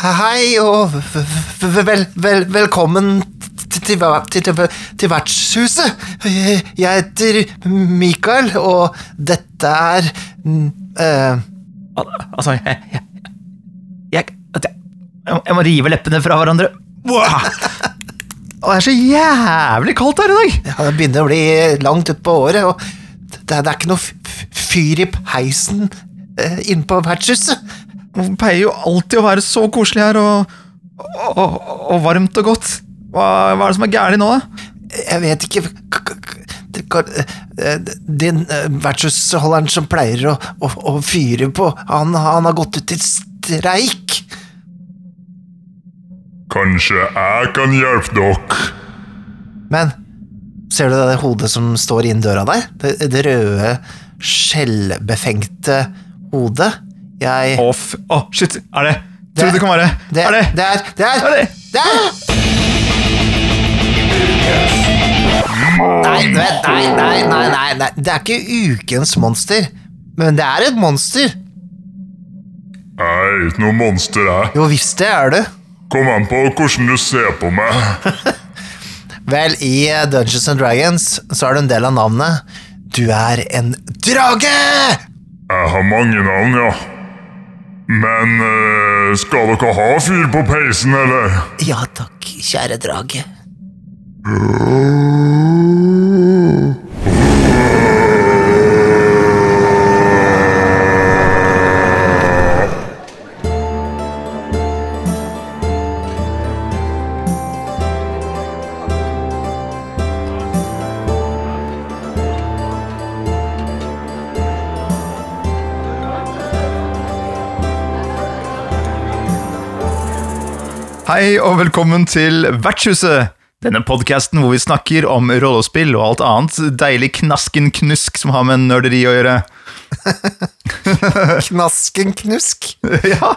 Hei og vel, vel, velkommen til, til, til, til, vertshuset. Jeg heter Mikael, og dette er eh, altså, jeg jeg, jeg, jeg, jeg, må, rive leppene fra hverandre. Wow. Det er så jævlig kaldt her i dag! ja, Det begynner å bli langt utpå året, og det, det er ikke noe fyr i peisen eh, inne på vertshuset. Det pleier jo alltid å være så koselig her, og, og, og, og varmt og godt. Hva, hva er det som er gærent nå, da? Jeg vet ikke kan- eh, Den eh, vertshusholderen som pleier å, å, å fyre på, han, han har gått ut i streik. Kanskje jeg kan hjelpe dere? Men ser du det hodet som står inn døra der? Det, det røde, skjellbefengte hodet? Jeg Å, oh, shit! Er det Tror du det kan være det, Er det? det er Det er Er det? det er Nei, nei, nei, nei, nei, nei. Det er ikke ukens monster. Men det er et monster. Er ikke noe monster, her. Jo visst det er du. Kom an på hvordan du ser på meg. Vel, i Dungeons and Dragons så er du en del av navnet. Du er en drage! Jeg har mange navn, ja. Men eh, skal dere ha fyr på peisen, eller? Ja takk, kjære drage. Hei og velkommen til Vertshuset! Denne podkasten hvor vi snakker om rollespill og alt annet deilig knasken-knusk som har med nerderi å gjøre. Knasken knusk. ja,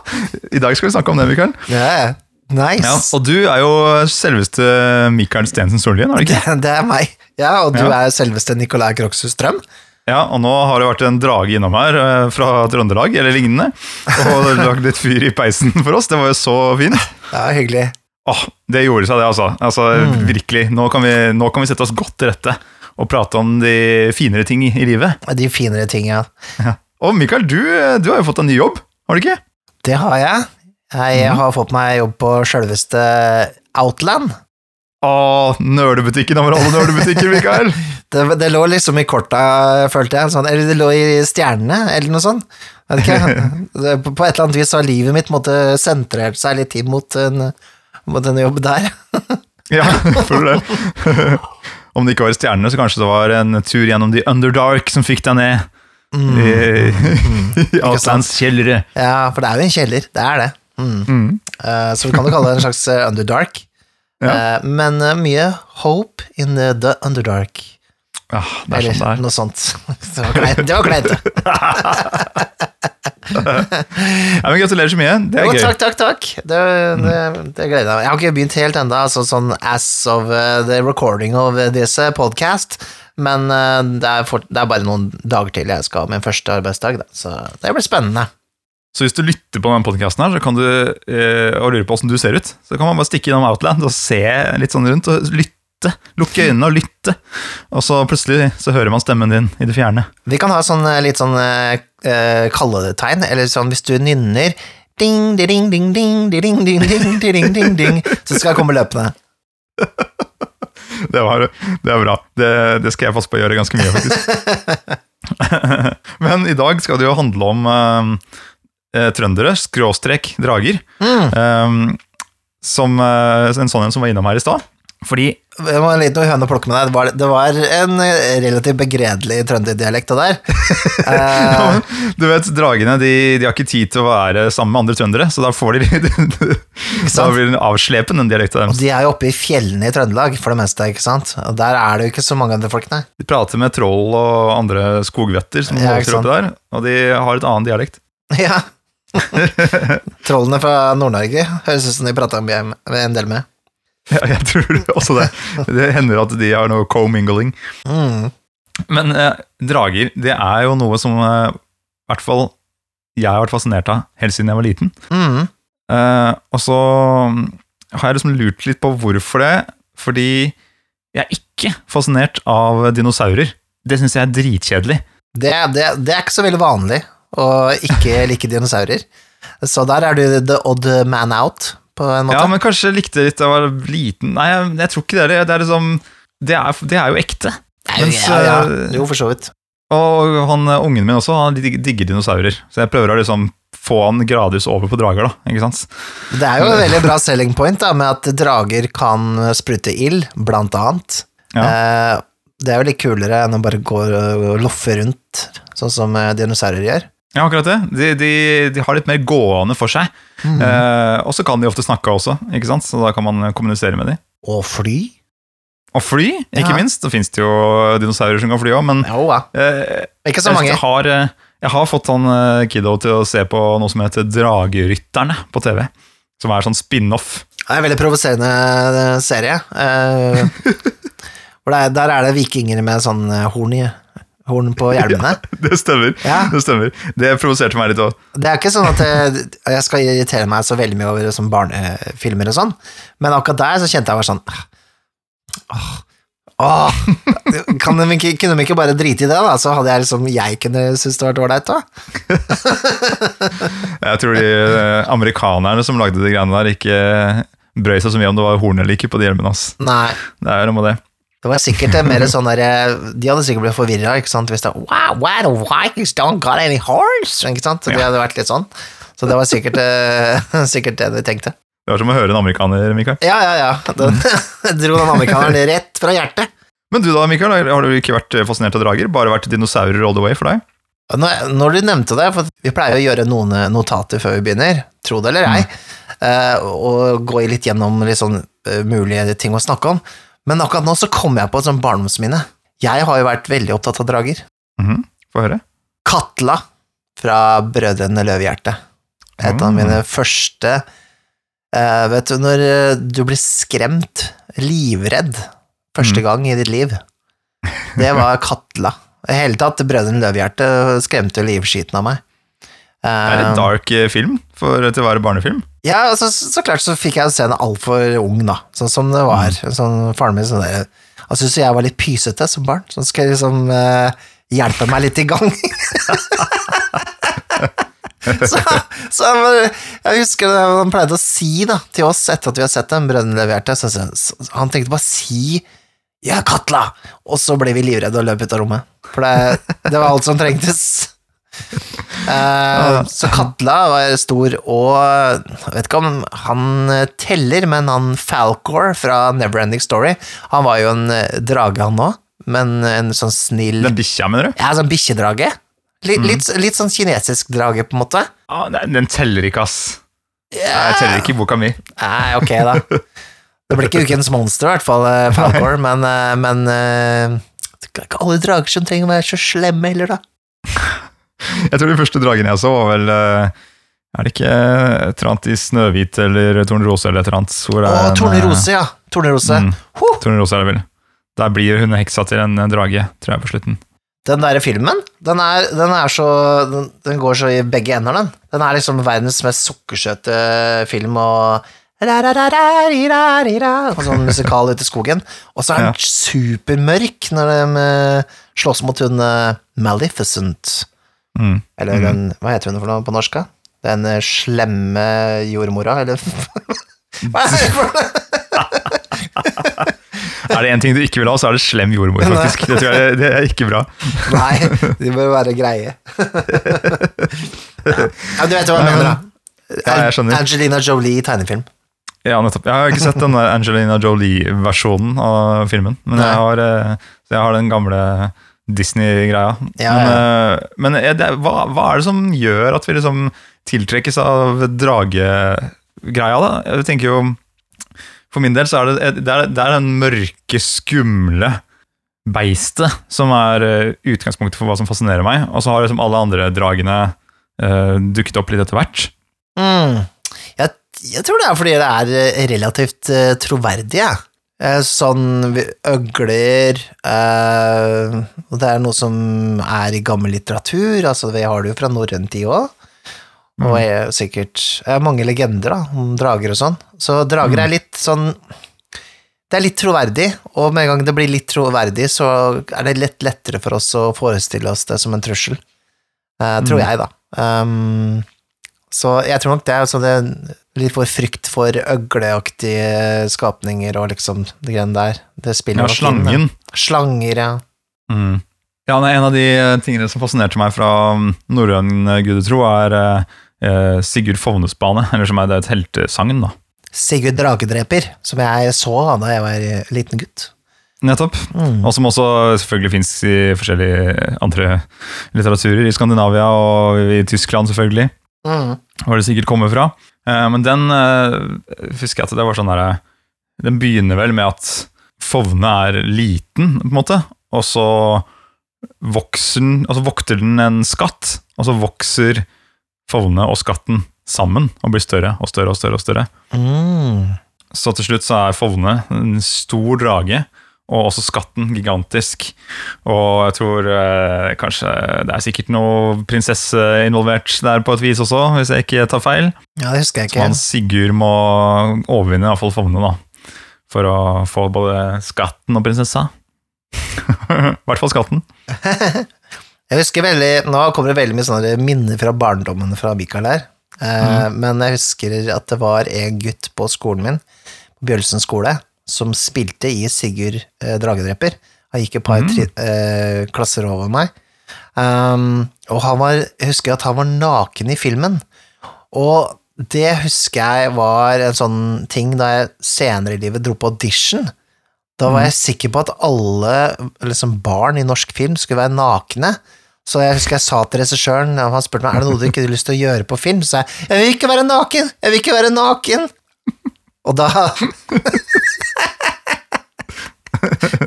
I dag skal vi snakke om det, Mikael. Ja, nice. Ja, og du er jo selveste Mikael Stensen Solhjell, er du ikke? det, det er meg. Ja, og du Ja. er selveste Nicolai Kroxus Strøm. Ja, og nå har det vært en drage innom her eh, fra Trøndelag, eller lignende, og lagd litt fyr i peisen for oss. Det var jo så fint. Ja, hyggelig. Åh, det gjorde seg det, altså. altså Virkelig. Nå kan, vi, nå kan vi sette oss godt til rette og prate om de finere ting i, livet. De finere tinga. Og Mikael, du, du har jo fått en ny jobb, har du ikke? Det har jeg. Jeg mm. har fått meg jobb på sjølveste Outland. Åh, nerdebutikken over alle nerdebutikker, Mikael. Det, det lå liksom i korta, følte jeg. Sånn, eller det lå i stjernene, eller noe sånt. Ikke. På, på et eller annet vis har livet mitt måtte sentrert seg litt inn mot en, mot en jobb der. ja, for det. Om det ikke var stjernene, så kanskje det var en tur gjennom The Underdark som fikk deg ned. I, i Outlands kjellere. Ja, for det er jo en kjeller. Det er det. Mm. Eh, så vi kan jo kalle det en slags underdark. Underdark. Uh, men uh, mye hope in the, the Underdark. Ja, det er Eller sånn det er. noe sånt. Det var kleint. Det var kleint. Ja, men gratulerer så mye. Det er Jo, gøy. takk, takk, takk. Det, det, det gleder jeg meg. Jeg har ikke begynt helt ennå, altså sånn as of uh, the recording of this podcast, men uh, det, er fort, det er bare noen dager til jeg skal ha min første arbeidsdag, da. så det blir spennende. Så hvis du lytter på denne podcasten her, så kan du, eh, og lurer på hvordan du ser ut, så kan man bare stikke innom Outland og se litt sånn rundt, og lytte. Lukke øynene og lytte. Og så plutselig så hører man stemmen din i det fjerne. Vi kan ha sånn uh, litt sånn uh, uh, kalletegn, eller sånn hvis du nynner ding, di, ding, ding, ding, ding, ding, ding, ding, ding, ding, så skal jeg komme løpende. Det, var, det er bra. Det, det skal jeg passe på å gjøre ganske mye, faktisk. Men i dag skal det jo handle om eh, eh, trøndere, skråstrek drager. Mm. Um, som eh, en sånn en som var innom her i stad. Fordi Det var en liten høne å plukke med deg. Det var, det var en uh, relativt begredelig trønderdialekt det der. Eh, Du vet, dragene de, de har ikke tid til å være sammen med andre trøndere, så da får de Da blir den avslepen, den dialekten Og de er jo oppe i fjellene i Trøndelag, for det meste, ikke sant? Og der er det jo ikke så mange andre folk, nei. De prater med troll og andre skogvetter som Ja, vokser oppi der, og de har et annet dialekt. Ja. Trollene fra Nord-Norge høres ut som de prata en del med. Ja, jeg tror også det. Det hender at de har noe co-mingling. Mm. Men eh, drager, det er jo noe som eh, hvert fall jeg har vært fascinert av helt siden jeg var liten. Mm. Eh, og så har jeg liksom lurt litt på hvorfor det. Fordi jeg er ikke fascinert av dinosaurer. Det syns jeg er dritkjedelig. Det, det, det er ikke så veldig vanlig å ikke like dinosaurer. Så der er du the odd man out, på en måte. Ja, men kanskje jeg likte det litt da jeg var liten. Nei, jeg, jeg tror ikke det. er det. Er, liksom, det er, det er jo ekte. ja, mens, ja, ja. eh, Jo, for så vidt. Og han eh, ungen min også, han digger dinosaurer. Så jeg prøver å liksom få han gradvis over på drager, da. Ikke sant? Det er jo en veldig bra selling point da, med at drager kan sprute ild, blant annet. Ja. Eh, det er jo litt kulere enn å bare gå og loffe rundt, sånn som dinosaurer gjør. Ja, akkurat det. De, de, de har litt mer gående for seg. Eh, og så kan de ofte snakke også, ikke sant? så da kan man kommunisere med dem. Og fly? Og fly, ikke Ja. minst. Det fins jo dinosaurer som kan fly òg, men Jo ja. eh, Ikke så mange. Jeg har, eh, jeg har fått han eh, kiddo til å se på noe som heter Dragerytterne på TV. Som er sånn spin-off. Det er en veldig provoserende eh, serie. Eh, for det er, der er det vikinger med sånn eh, horn, i, horn på hjelmene. Det stemmer. Ja. Det stemmer. Det provoserte meg litt òg. Det er ikke sånn at jeg, jeg skal irritere meg så veldig mye over sånn barnefilmer og sånn, men akkurat der så kjente jeg bare sånn Åh, åh, kan de ikke, kunne de ikke bare drite i det, da? Så hadde jeg liksom Jeg kunne synes det var ålreit, da. Jeg tror de eh, amerikanerne som lagde de greiene der, ikke brøy seg så mye om det var horn eller ikke på de hjelmene hans. Nei. Det er noe med det. Det var sikkert eh, mer sånn der eh, De hadde sikkert blitt forvirra, hvis det Wow, wow, Vikings don't got any horns? Ikke sant? Så de hadde vært litt sånn. Så det var sikkert, eh, sikkert det de tenkte. Det var som å høre en amerikaner, Mikael. Ja, ja, ja. Den, dro den amerikaneren rett fra hjertet. Men du da, Mikael, har du ikke vært fascinert av drager? Bare vært dinosaurer all the way for deg? Når, når du nevnte det, for vi pleier å gjøre noen notater før vi begynner, tro det eller ei, mm. og gå litt gjennom litt sånn eh, mulige ting å snakke om, men akkurat nå så kommer jeg på et sånt barndomsminne. Jeg har jo vært veldig opptatt av drager. Mhm, Få høre. Katla fra Brødrene Løvehjerte. Et av Mm. mine første uh, Vet du, når eh, du blir skremt, livredd, første Mm. gang i ditt liv, det var Katla. I hele tatt, Brødrene Løvehjerte skremte livskiten av meg. Det er en dark eh, film for, til å være barnefilm. ja, altså, så, så klart så fikk jeg se den altfor ung, da, sånn som det var. Mm. Sånn, faren min sånn der Han syntes jeg var litt pysete som barn, så han skulle liksom eh, hjelpe meg litt i gang. så, så jeg, jeg husker det han pleide å si da, til oss etter at vi har sett den brønnen leverte, så, så, han tenkte bare si ja, Katla! Og så ble vi livredde og løp ut av rommet. For det, det var alt som trengtes. Eh, så Katla var stor, og jeg vet ikke om han teller, men han Falcor fra Neverending Story, han var jo en eh, drage, han òg, men en sånn snill Den bikkja, mener du? Ja, sånn bikkjedrage. Litt, litt, litt sånn kinesisk drage, på en måte. Ah, den teller ikke, ass. Nei, Jeg teller ikke i boka mi. Nei, ok, da. Det blir ikke ukens monster, i hvert fall, eh, Falcor, men, men det er ikke alle drager som trenger å være så slemme heller, da. Jeg tror de første dragene jeg så, var vel eh, Er det ikke et eller annet i Snøhvit eller Tornerose eller et eller annet? Hvor det Å, er en, Tornerose, ja. Tornerose. Mm. Huh. eh, Tornerose er det vel. Der blir hun heksa til en eh, drage, tror jeg, på slutten. Den der filmen, den er, den er så den, den går så i begge ender, den. Den er liksom verdens mest sukkersøte film og og sånn musikal ute i skogen. Og så er den Ja. supermørk når de eh, slåss mot hun eh, Maleficent. Mm. Eller den, hva heter hun for noe på norsk? Den eh, slemme jordmora, eller Hva er det for noe? Er det én ting du ikke vil ha, så er det slem jordmor, faktisk. Det tror jeg det er ikke bra. Nei, de bør være greie. ja, du vet hva jeg mener, da. Ja. Angelina Jolie i tegnefilm. Ja, nettopp. Jeg har ikke sett den der Angelina Jolie-versjonen av filmen, men jeg har, eh, jeg har den gamle Disney-greia. Ja, men ja. Men, men er det, hva, hva er det som gjør at vi liksom tiltrekkes av dragegreia, da? Jeg tenker jo For min del så er det, det, er, det er den mørke, skumle beistet som er eh, utgangspunktet for hva som fascinerer meg. Og så har liksom alle andre dragene uh, dukket opp litt etter hvert. Mm. Jeg, jeg tror det er fordi det er eh, relativt uh, troverdige. Eh, sånn øgler eh, Og det er noe som er i gammel litteratur, altså vi har det jo fra norrøn tid òg. Og er sikkert er mange legender da, om drager og sånn. Så drager er litt sånn Det er litt troverdig, og med en gang det blir litt troverdig, så er det litt lettere for oss å forestille oss det som en trussel. Eh, tror jeg, da. Um, så jeg tror nok det er altså det litt får frykt for øgleaktige skapninger og liksom det greiene der. Det spiller Ja, slangen. Slanger, ja. Mm. Ja, En av de eh, tingene som fascinerte meg fra mm, norrøn gudetro, er eh, eh, Sigurd Fovnes bane, eller som er det et heltesagn. da. Sigurd Dragedreper, som jeg så da jeg var liten gutt. Nettopp. Mm. Og som også selvfølgelig fins i forskjellige andre litteraturer, i Skandinavia og i Tyskland, selvfølgelig. Mm. Hvor det sikkert kommer fra. Eh, men den eh, husker jeg at det var sånn derre Den begynner vel med at Fovne er liten, på en måte, og så vokser den, altså vokter den en skatt, og så vokser Fovne og skatten sammen og blir større og større og større. og større. Mm. Så til slutt så er Fovne en stor drage, og også skatten gigantisk. Og jeg tror eh, kanskje det er sikkert noe prinsesse involvert der på et vis også, hvis jeg ikke tar feil. Ja, det husker jeg Så Som han Sigurd må overvinne iallfall Fovne, da. For å få både skatten og prinsessa. I hvert fall skatten. Jeg husker veldig, Nå kommer det veldig mye sånne minner fra barndommen fra Mikael her. Eh, Men jeg husker at det var en gutt på skolen min, på Bjølsen skole, som spilte i Sigurd eh, Dragedreper. Han gikk et par tri, eh, klasser over meg. Um, og han var, jeg husker at han var naken i filmen. Og det husker jeg var en sånn ting da jeg senere i livet dro på audition. Da var jeg sikker på at alle liksom, barn i norsk film skulle være nakne. Så jeg husker jeg sa til regissøren, han spurte meg er det noe du ikke har lyst til å gjøre på film, så jeg jeg vil ikke være naken! Jeg vil ikke være naken! Og da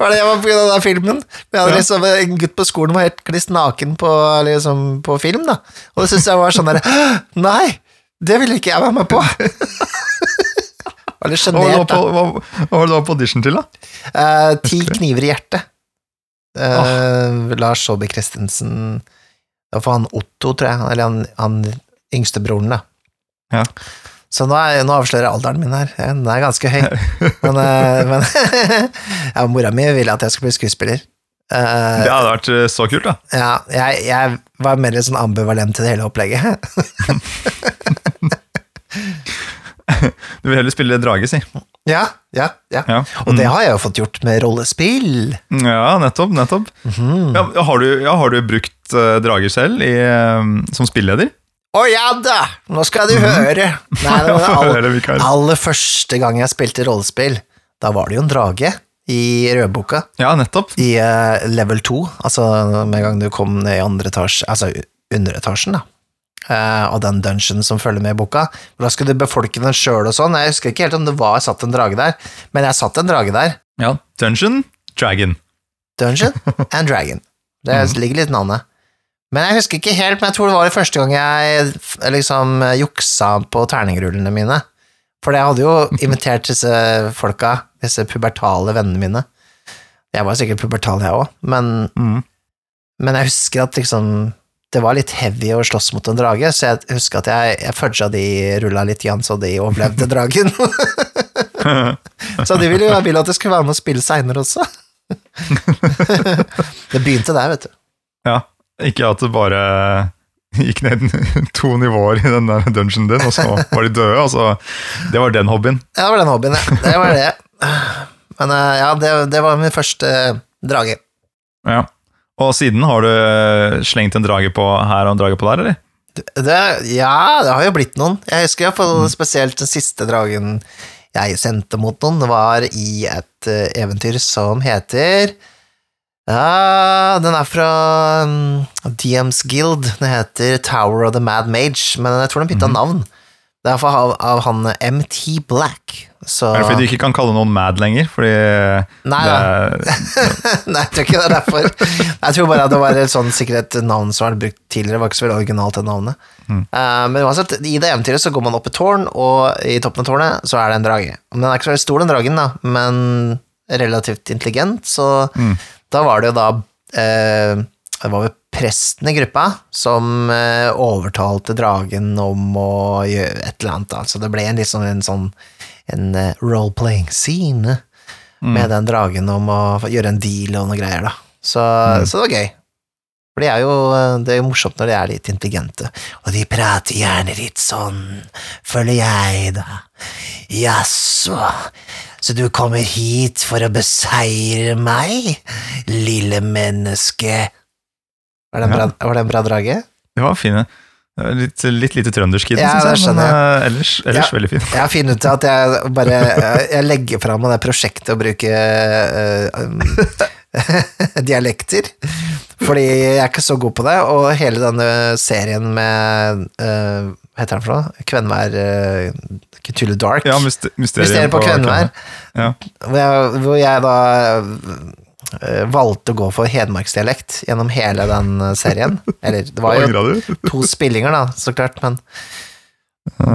var det jeg var av den filmen. Vi hadde liksom En gutt på skolen var helt kliss naken på, liksom, på film, da. Og det syntes jeg var sånn der Nei! Det ville ikke jeg være med på! Var litt genert sjenert, da. hva, var det du var på audition til, da? Eh, ti kniver i hjertet. Eh, Lars Saabye Christensen Det var for han Otto, tror jeg. Eller han, han yngste broren, da. Ja. Så nå, er, nå avslører jeg alderen min her. Den er ganske høy. Men, eh, men ja, mora mi ville at jeg skulle bli skuespiller. Uh, Det hadde vært eh, så kult, da. ja, jeg, jeg var mer sånn ambivalent til det hele opplegget. Du vil heller spille drage, si. ja, ja, ja. Ja. Og det har jeg jo fått gjort med rollespill. Ja, nettopp. nettopp. Mhm. Ja, har, du, har du brukt drager selv i, som spilleder? Å ja da, nå skal du høre. Nei, det var det all, aller første gang jeg spilte rollespill, da var det jo en drage i rødboka. Ja, nettopp. I uh, level 2, altså med en gang du kom ned i andre etasje, altså underetasjen, da. Uh, og den dungeon som følger med i boka. Da skulle du befolke den sjøl og sånn. Jeg husker ikke helt om det var satt en drage der, men jeg satt en drage der. Ja, Dungeon Dragon. Dungeon and Dragon. Det ligger litt i navnet. Men jeg husker ikke helt, men jeg tror det var det første gang jeg liksom juksa på terningrullene mine. For jeg hadde jo invitert disse folka, disse pubertale vennene mine. Jeg var sikkert pubertal, jeg òg, men, Mm. men jeg husker at liksom det var litt heavy å slåss mot en drage, så jeg husker at jeg, jeg fudga de rulla litt, igjen, så de overlevde dragen. så de ville jo ville at jeg skulle være med og spille seinere også. det begynte der, vet du. Ja, ikke at det bare gikk ned to nivåer i den der dungeonen din, og så var de døde. Altså, det var den hobbyen. Ja, det var den hobbyen, ja. Det var det. Men eh, ja, det, det var min første eh, drage. Ja. Og siden har du eh, slengt en drage på her og en drage på der, eller? Det, ja, det har jo blitt noen. Jeg husker iallfall spesielt den siste dragen jeg sendte mot noen. Var i et eventyr som heter ja, Den er fra um, DMs Guild. Den heter Tower of the Mad Mage, men jeg tror den bytta navn. Det er av, av han MT Black. Så Er det fordi du ikke kan kalle noen mad lenger? Fordi Nei, det, Nei, jeg tror ikke det er derfor. Jeg tror bare at det var et sånn sikkert navn som var brukt tidligere. Det var ikke så veldig originalt, det navnet. Eh, men uansett, i det eventyret så går man opp et tårn, og i toppen av tårnet så er det en drage. Den er ikke så veldig stor, den dragen, da, men relativt intelligent, så da var det jo da eh, Det var vel presten i gruppa som eh, overtalte dragen om å gjøre et eller annet. Altså Så det ble en litt sånn en, sånn, en eh, role-playing scene med den dragen om å gjøre en deal og noe greier, da. Så, så det var gøy. For det er jo, det er morsomt når de er litt intelligente. Og de prater gjerne litt sånn, føler jeg, da. Jaså, så du kommer hit for å beseire meg, lille menneske? Var det en bra, var det en bra drage? Det var var Litt, litt lite trøndersk i den, Ja, syns jeg, men eh, ellers, ellers Ja. veldig fin. Jeg har funnet ut at jeg bare Jeg legger fra meg det prosjektet å bruke um, dialekter. Fordi jeg er ikke så god på det, og hele denne serien med uh, Hva heter den for noe? Kvenvær uh, Cthulhu Dark. Ja, myster, Mysteriet på Kvenvær. Ja. Hvor jeg, hvor jeg da uh, valgte å gå for hedmarksdialekt gjennom hele den eh, serien. Eller det var jo to spillinger, da, så klart, men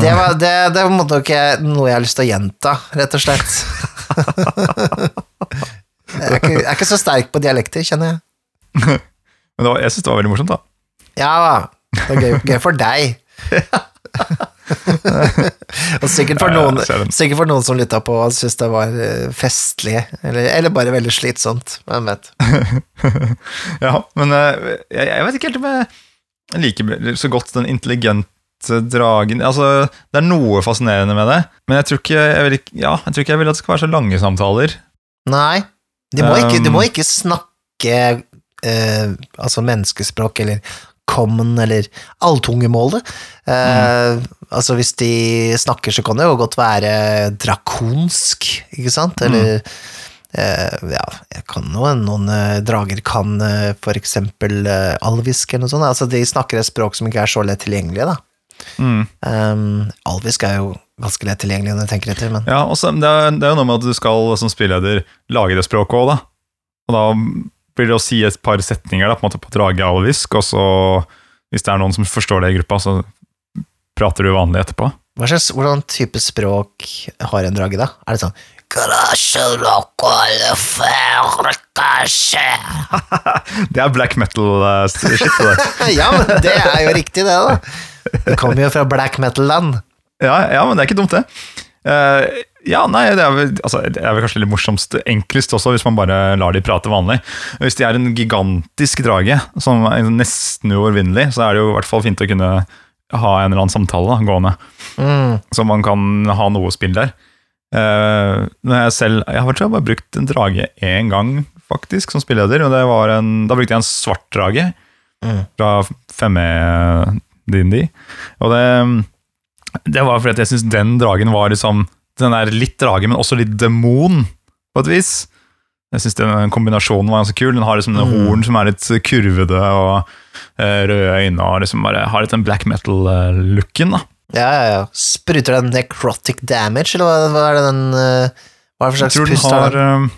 det, var, det, det var noe jeg har lyst til å gjenta, rett og slett. jeg, er ikke, jeg er ikke så sterk på dialekter, kjenner jeg. Men det var, jeg synes det var veldig morsomt, da. Ja det er gøy, gøy for deg. og sikkert for, noen, sikkert for noen som lytta på og syntes det var eh, festlig, eller, eller bare veldig slitsomt. Hvem vet. Ja, men eh, jeg, jeg vet ikke helt om jeg liker så godt den intelligente dragen Altså, det er noe fascinerende med det, men jeg tror ikke jeg vil, ja, jeg tror ikke jeg vil at det skal være så lange samtaler. Nei, du må, ikke, du Um, må ikke snakke eh, altså menneskespråk eller common eller alltungemålet. Eh, Altså hvis de snakker, så kan det jo godt være drakonsk, ikke sant? Eller eh, ja, noen, noen eh, drager kan eh, for eksempel eh, alvisk eller noe sånt. Altså de snakker et språk som ikke er så lett tilgjengelig, da. Mm. Um, alvisk er jo ganske lett tilgjengelig når du tenker etter, men Ja, og så- det, er, det er jo noe med at du skal som spilleder lage det språket òg, da. Og da blir det å si et par setninger da, på, en måte på drage og så, hvis det er noen som forstår det i gruppa, så prater du vanlig etterpå. Hva slags, hvordan type språk har en drage, da? Er det sånn Det er black metal-shit. Ja, men det er jo riktig, det, da. Det kommer jo fra black metal-land. Ja, ja, men det er ikke dumt, det. Uh, ja, nei, det er, vel, altså, det er vel kanskje litt morsomst, enklest også, hvis man bare lar de prate vanlig. Hvis de er en gigantisk drage, som er nesten uovervinnelig, så er det jo i hvert fall fint å kunne ha en eller annen samtale da, gående, Mm. så man kan ha noe spill der. Uh, jeg selv, jeg har bare brukt en drage én gang, faktisk, som spilleder, og det var en, da brukte jeg en svart drage Mm. fra 5E DND. og det det var fordi jeg syns den dragen var liksom Den er litt drage, men også litt demon, på et vis. Jeg syns den kombinasjonen var ganske kul. Den har liksom Mm. horn som er litt kurvede, og uh, røde øyne, og liksom bare har litt den black metal-looken. da. Ja, ja, ja. Spruter den necrotic damage, eller hva, er det den uh, Hva er det for Jeg slags tror den pust har har, den?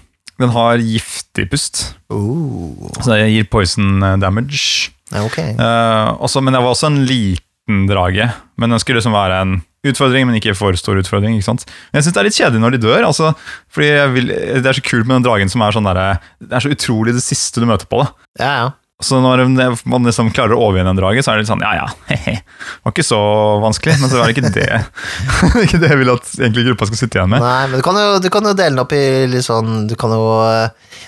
eh, har giftig pust, Uh, så det gir poison eh, damage. ja, ok. Eh, også, men det var også en liten drage. Men den skulle liksom være en utfordring, men ikke for stor utfordring. ikke sant? Men jeg syns det er litt kjedelig når de dør. altså, fordi vil, Det er så kult med den dragen som er sånn derre Det er så utrolig det siste du møter på. da. Ja, ja. Så når man liksom klarer å overvinne en drage, så er det litt sånn ja ja. Det var ikke så vanskelig. Men så var det ikke det ikke det jeg vil at egentlig gruppa skal sitte igjen med. Nei, men du kan, jo, du kan jo dele den opp i litt sånn Du kan jo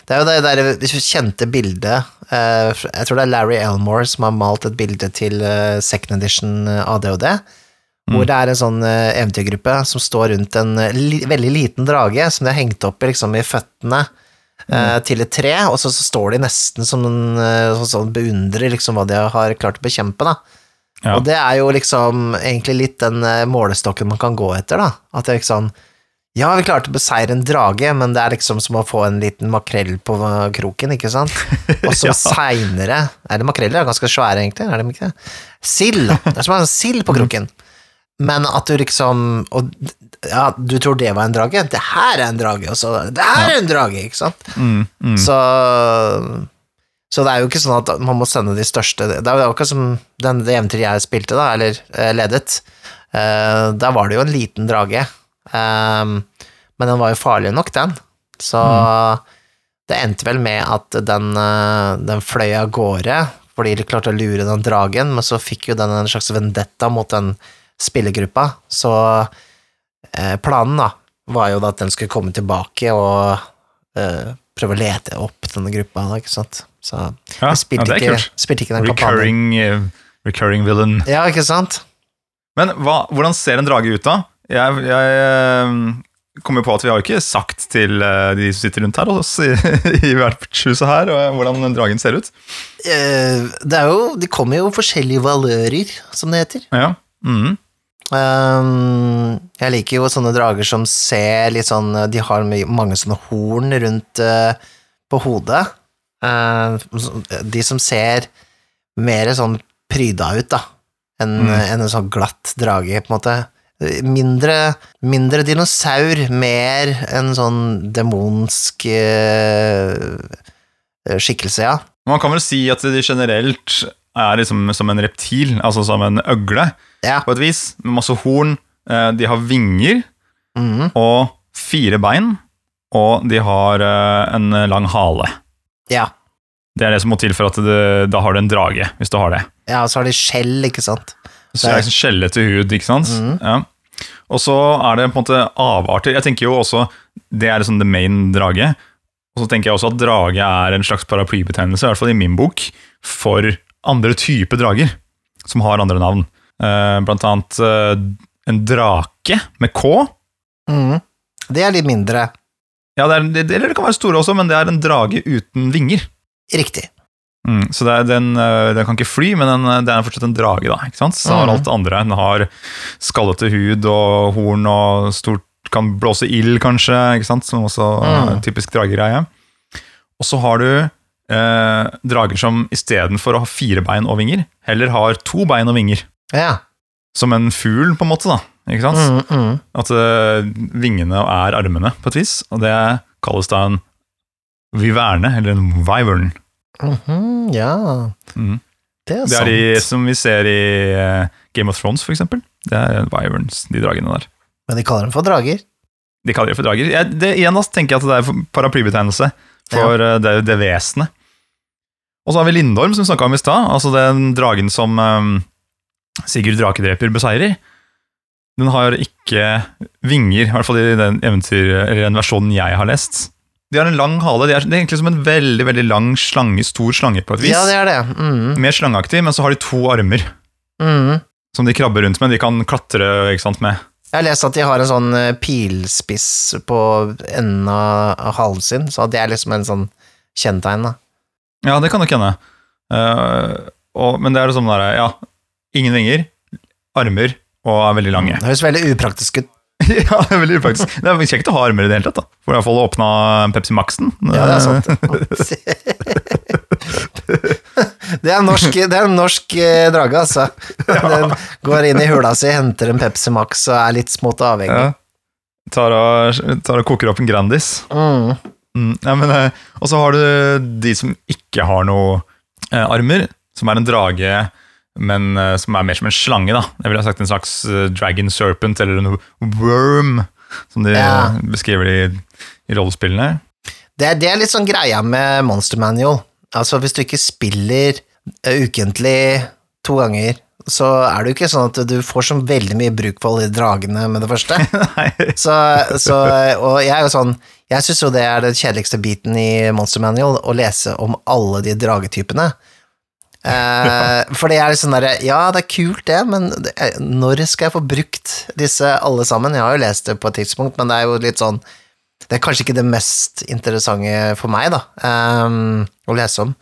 Det er jo det der kjente bildet eh, Jeg tror det er Larry Elmore som har malt et bilde til eh, second edition eh, ADHD. Hvor det er en sånn eventyrgruppe som står rundt en li, veldig liten drage som de har hengt opp i, liksom, i føttene eh, til et tre, og så, så står de nesten som en sånn beundrer liksom, hva de har klart å bekjempe. da. Ja. Og det er jo liksom egentlig litt den eh, målestokken man kan gå etter, da. At det er liksom Ja, vi klarte å beseire en drage, men det er liksom som å få en liten makrell på kroken, ikke sant? Og så Ja. seinere Er det makreller? Er ganske svære, egentlig? Er de ikke det? Sild! Det er som en sild på kroken. Men at du liksom og, Ja, du tror det var en drage? Det her er en drage, og så Det her er en drage, ikke sant? Mm, mm. Så Så det er jo ikke sånn at man må sende de største Det er jo akkurat som den, det eventyret jeg spilte, da, eller eh, ledet. Eh, der var det jo en liten drage, eh, men den var jo farlig nok, den. Så det endte vel med at den, eh, den fløy av gårde fordi de klarte å lure den dragen, men så fikk jo den en slags vendetta mot den spillergruppa, så eh, planen da, var jo at den skulle komme tilbake og eh, prøve å lete opp denne gruppa, da, ikke sant? Så Ja, jeg spilte, ja, ikke, spilte ikke den. Recurring, eh, recurring villain. Ja, ikke sant? Men hva, hvordan ser en drage ut, da? Jeg, jeg kommer på at vi har jo ikke sagt til de som sitter rundt her oss i, i vertshuset her, hvordan dragen ser ut. Det er jo, de kommer jo forskjellige valører, som det heter. Ja. Mhm. Ehm, jeg liker jo sånne drager som ser litt sånn De har mange sånne horn rundt uh, på hodet. Uh, de som ser mer sånn pryda ut, da, enn Mm. en, en sånn glatt drage, på en måte. Mindre, mindre dinosaur, mer en sånn demonsk uh, skikkelse, ja. Man kan vel si at de generelt er liksom som en reptil, altså som en øgle, Ja. på et vis, med masse horn. Eh, De har vinger mm. og fire bein, og de har eh, en lang hale. ja. Det er det som må til for at det, da har du en drage, hvis du har det. Ja, og så har de skjell, ikke sant. Så det er liksom skjellete hud, ikke sant? Mm. Ja. Og så er det på en måte avarter. Jeg tenker jo også, Det er liksom the main drage. Og så tenker jeg også at drage er en slags paraplybetegnelse, i hvert fall i min bok, for andre typer drager, som har andre navn. Uh, Blant annet uh, en drake med K. Mm. Det er litt mindre Ja, det er, det, eller det kan være store også, men det er en drage uten vinger. riktig. Mm, så det er, den, eh, den kan ikke fly, men den, det er fortsatt en drage, da. ikke sant? Så har Mhm. alt det andre. Den har skallete hud og horn og stort Kan blåse ild, kanskje, ikke sant? som også Mhm. typisk dragegreie. Og så har du eh, drager som istedenfor å ha fire bein og vinger, heller har to bein og vinger. Ja. Som en fugl, på en måte. da, ikke sant? Mm, mm. At eh, vingene er armene, på et vis. Og det kalles da en viverne, eller en vivern. Mm -hmm, ja, det er Det er sant. de som vi ser i eh, Game of Thrones, for eksempel. Det er viverns, de dragene der. Men de kaller dem for drager. De kaller dem for drager. Jeg, det, igjen da, tenker jeg at det er paraplybetegnelse for ja. det, det vesenet. Og så har vi Lindorm, som vi snakka om i stad. Altså den dragen som um, Sigurd Drakedreper beseirer. Den har ikke vinger, i hvert fall i den eventyr, eller den versjonen jeg har lest. De har en lang hale. De er, det er egentlig som en veldig veldig lang slange, stor slange på et vis. Ja, det er det. Mm. Mer slangeaktig, men så har de to armer. mm. som de krabber rundt med. De kan klatre ikke sant, med. Jeg har lest at de har en sånn eh, pilspiss på enden av halen sin, så det er liksom en sånn kjennetegn, da. Ja, det kan nok hende. Uh, og, men det er sånn derre, ja, ingen vinger, armer og er veldig lange. Det høres veldig upraktisk ut. ja, det er veldig upraktisk. Det er kjekt å ha armer i det hele tatt, da. For i hvert fall å åpne Pepsi Max-en. Ja, det er sant. Det er en norsk, det er en norsk eh, drage, altså. Den går inn i hula si, henter en Pepsi Max og er litt smått avhengig. Ja. Tar, og, tar og koker opp en Grandis. Mm. Mm, ja, men, eh, og så har du de som ikke har noe eh, armer, som er en drage, men eh, som er mer som en slange. da. Jeg ville ha sagt en slags eh, dragon serpent, eller en worm, som de Ja. eh, beskriver i, i rollespillene. Det, det er litt sånn greia med Monster Manual. Altså, hvis du ikke spiller ukentlig to ganger, så er det jo ikke sånn at du får så veldig mye bruk for alle de dragene med det første. Så, så, og jeg er jo sånn Jeg syns jo det er den kjedeligste biten i Monster Manual, å lese om alle de dragetypene. Eh, for det er liksom derre Ja, det er kult, det, men er, når skal jeg få brukt disse alle sammen? Jeg har jo lest det på et tidspunkt, men det er jo litt sånn Det er kanskje ikke det mest interessante for meg, da, um, å lese om.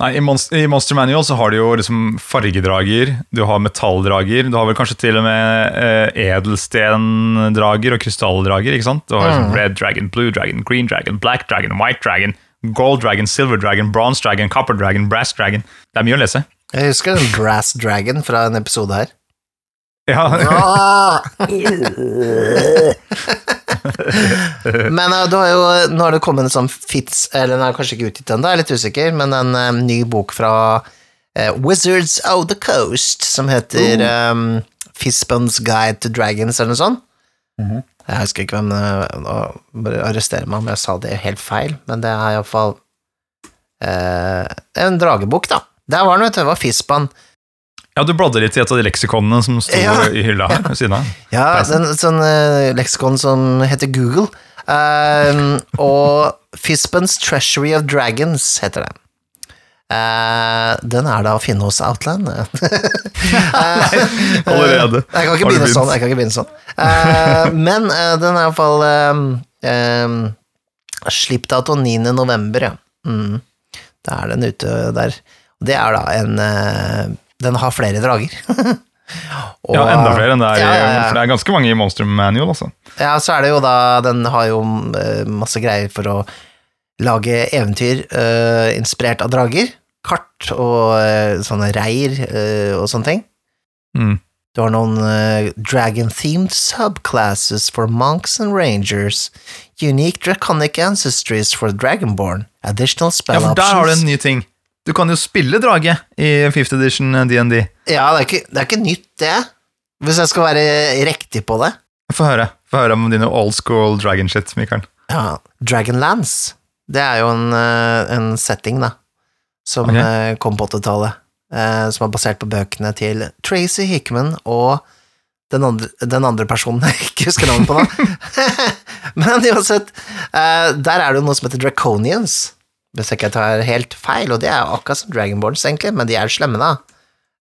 Nei, i, Monster, I Monster Manual så har du jo liksom fargedrager, du har metalldrager, du har vel kanskje til og med eh, edelstendrager og krystalldrager, ikke sant? Du har liksom Mm. Red Dragon, Blue Dragon, Green Dragon, Black Dragon, White Dragon, Gold Dragon, Silver Dragon, Bronze Dragon, Copper Dragon, Brass Dragon. Det er mye å lese. Jeg husker den Brass Dragon fra en episode her. Ja, Men uh, du har jo, nå har det kommet en sånn Fitz, eller den er kanskje ikke utgitt ennå, er litt usikker, men en eh, ny bok fra uh, Wizards of the Coast, som heter um, Fistbum's Guide to Dragons, eller noe sånt. Jeg husker ikke hvem nå Bare arrestere meg om jeg sa det helt feil, men det er iallfall uh, en dragebok, da. Der var den, vet du. Det var Fispan. Ja, du bladde litt i et av de leksikonene som sto Ja. i hylla her ved siden av. Ja, en den, sånn uh, leksikon som heter Google. Um, og Fispens Treasury of Dragons heter det. Uh, den er da å finne hos Outland. Nei, Allerede. Jeg kan ikke begynne sånn. Jeg kan ikke begynne sånn. Uh, men eh, den er iallfall um, um, Slippdato 9. november, ja. Mm. Da er den ute der. Det er da en eh, Den har flere drager. Og- Ja, enda flere enn det er Ja, ja, ja. For det er ganske mange i Monster Manual, altså. Ja, så er det jo da Den har jo eh, masse greier for å lage eventyr uh, inspirert av drager. Kart og uh, sånne reir uh, og sånne ting. Mm. Du har noen dragon-themed subclasses for monks and rangers. Unique draconic ancestries for dragonborn. Additional spell options. Ja, for der har du en ny ting. Du kan jo spille drage i 5th edition DND. Ja, det er, ikke, det er ikke nytt, det. Hvis jeg skal være riktig på det. Få høre Få høre om dine old school dragon shit, Mikael. Ja, Dragonlance. Det er jo en, eh, en setting, da, som Ok. eh, kom på 80-tallet. eh, Som er basert på bøkene til Tracy Hickman og den andre, den andre personen jeg ikke husker navnet på nå. Men uansett, eh, der er det jo noe som heter Draconians, hvis jeg ikke tar helt feil, og det er akkurat som Dragonborns, egentlig, men de er slemme, da.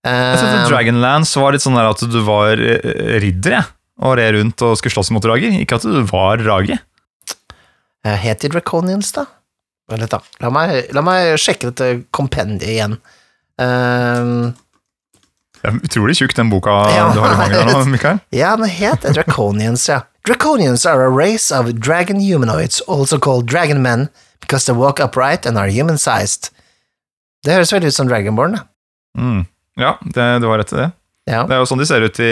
Jeg synes Eh, at Dragonlands var litt sånn der at du var eh, ridder, jeg. Og red rundt og skulle slåss mot drager. Ikke at du var drage. Eh, Het de Draconians, da? Litt, da. La meg, la meg sjekke dette kompendiet igjen. Ehm, Det er utrolig tjukk, den boka Ja. du har i mange nå, Mikael. ja, den het Draconians, ja. Draconians are a race of dragon humanoids, also called dragon men, because they walk upright and are human-sized. Det høres veldig ut som Dragonborn, da. Mm. Ja, det, du har rett i det. Ja. Det er jo sånn de ser ut i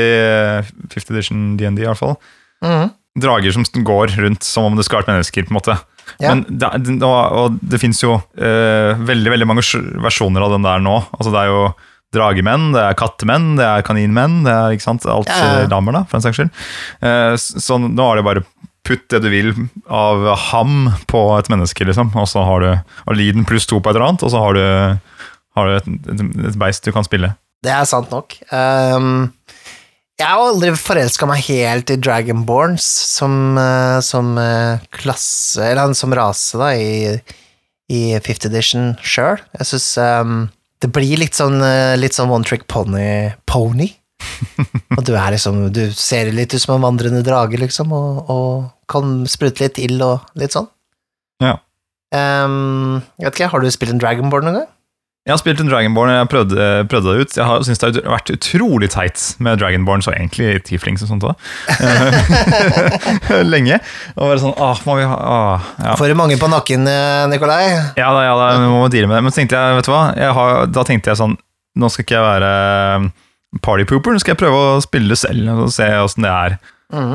50 edition DND, i hvert fall. Mhm. Drager som går rundt som om det skulle vært mennesker, på en måte. Ja. Men det, og, det fins jo eh, veldig veldig mange versjoner av den der nå. Altså Det er jo dragemenn, det er kattemenn, det er kaninmenn, det er ikke sant, alt Ja, eh, damer, da, for en saks skyld. Eh, så nå er det bare putt det du vil av ham på et menneske, liksom. Og så har du og pluss to på et eller annet, og så har du, har du et, et, beist du kan spille. Det er sant nok. Um, jeg har aldri forelska meg helt i Dragonborns som, eh, som eh, klasse, eller som rase, da, i, i Fifth Edition sjøl. Jeg syns det blir litt sånn, eh, litt sånn one trick pony. pony. Og du er liksom Du ser litt ut som en vandrende drage, liksom, og, og kan sprute litt ild og litt sånn. Ja. Um, jeg vet ikke, har du spilt en Dragonborn noen gang? Jeg har spilt en Dragonborn, jeg prøvde, prøvde det ut. Jeg har syntes det har vært utrolig teit med Dragonborn, så egentlig Tieflings og sånt òg. Lenge. Og være sånn Åh, må vi ha åh, ja. Får du mange på nakken, eh, Nikolai? ja da, ja da, vi må deale med det. Men så tenkte jeg, vet du hva har, Da tenkte jeg sånn Nå skal ikke jeg være partypooper, nå skal jeg prøve å spille det selv og se åssen det er.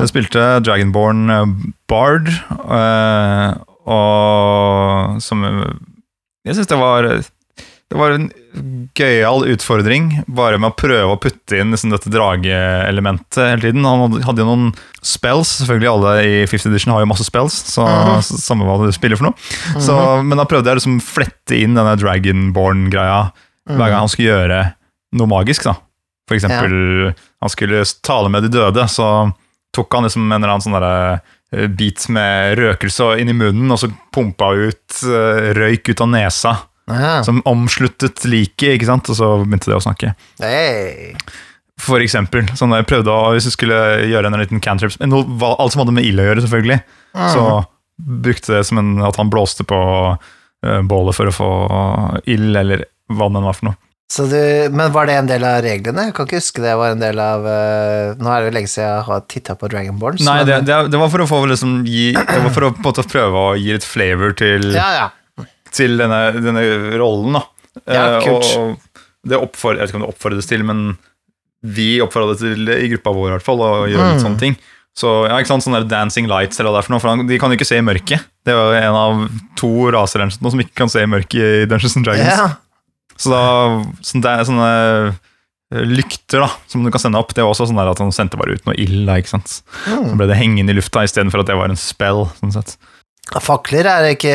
Jeg spilte Dragonborn eh, Bard, øh, og som Jeg syns det var det var en gøyal utfordring, bare med å prøve å putte inn liksom, dette drageelementet hele tiden. Han hadde- jo noen spells, selvfølgelig alle i 5th edition har jo masse spells, så så samme hva du spiller for noe. Så, men da prøvde jeg liksom flette inn denne Dragonborn-greia hver gang han skulle gjøre noe magisk. da. For eksempel, han skulle tale med de døde, så tok han liksom en eller annen sånn derre eh, bit med røkelse inn i munnen, og så pumpa ut eh, røyk ut av nesa Ja. som omsluttet liket, ikke sant? Og så begynte det å snakke. Hey. For eksempel, sånn da jeg prøvde å, hvis jeg skulle gjøre en liten cantrip, alt som hadde med ild å gjøre, selvfølgelig, så brukte det som en, at han blåste på eh, bålet for å få ild, eller hva det var for noe. Så du, men var det en del av reglene? Jeg kan ikke huske det var en del av uh, Nå er det jo lenge siden jeg har titta på Dragonborns. Nei, det, det, det var for å få liksom gi, det var for å prøve å gi litt flavor til, Ja, ja. til denne, denne rollen, da. Ja, Eh, kult. Og det oppfordrer, jeg vet ikke om det oppfordres til, men vi oppfordret til det i gruppa vår i hvert fall, å gjøre litt Mm. sånne ting. Så ja, ikke sant, sånne der Dancing Lights eller hva det er for noe, for de kan jo ikke se i mørket. Det var en av to raser eller noe som ikke kan se i mørket i Dungeons and Dragons. ja. Så da, sånn, det er sånne eh, lykter da, som du kan sende opp, det var også sånn at han sendte bare ut noe ild da, ikke sant? Så Mm. ble det hengende i lufta istedenfor at det var en spell, sånn sett. Fakler er ikke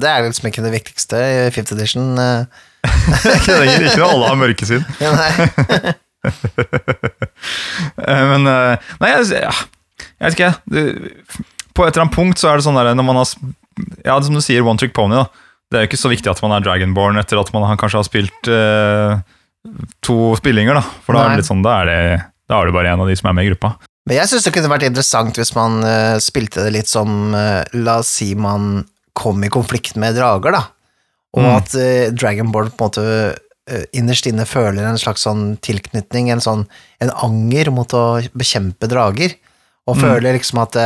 Det er liksom ikke det viktigste i Fifth Edition. eh. ikke ikke når alle har mørkesyn. Ja, nei. Eh, Men Nei, jeg, ja, jeg vet ikke. På et eller annet punkt så er det sånn der når man har Ja, som du sier, one trick pony. da Det er jo ikke så viktig at man er Dragonborn etter at man kanskje har spilt eh, to spillinger, da. For da er sånn Da er det, da er det bare en av de som er med i gruppa. Men jeg syns det kunne vært interessant hvis man uh, spilte det litt som uh, La oss si man kom i konflikt med drager, da. Og Mm. at uh, Dragonborn på en måte innerst inne føler en slags sånn tilknytning, en sånn en anger mot å bekjempe drager. Og Mm. føler liksom at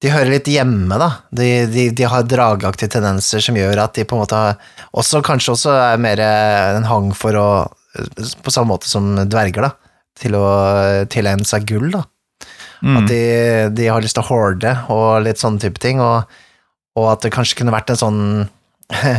de hører litt hjemme, da. De, de, de har drageaktige tendenser som gjør at de på en måte har også, Kanskje også er mer eh, en hang for å På samme måte som dverger, da. Til å tilegne seg gull, da. Mm. At de, de har lyst til å horde og litt sånne type ting, og, og at det kanskje kunne vært en sånn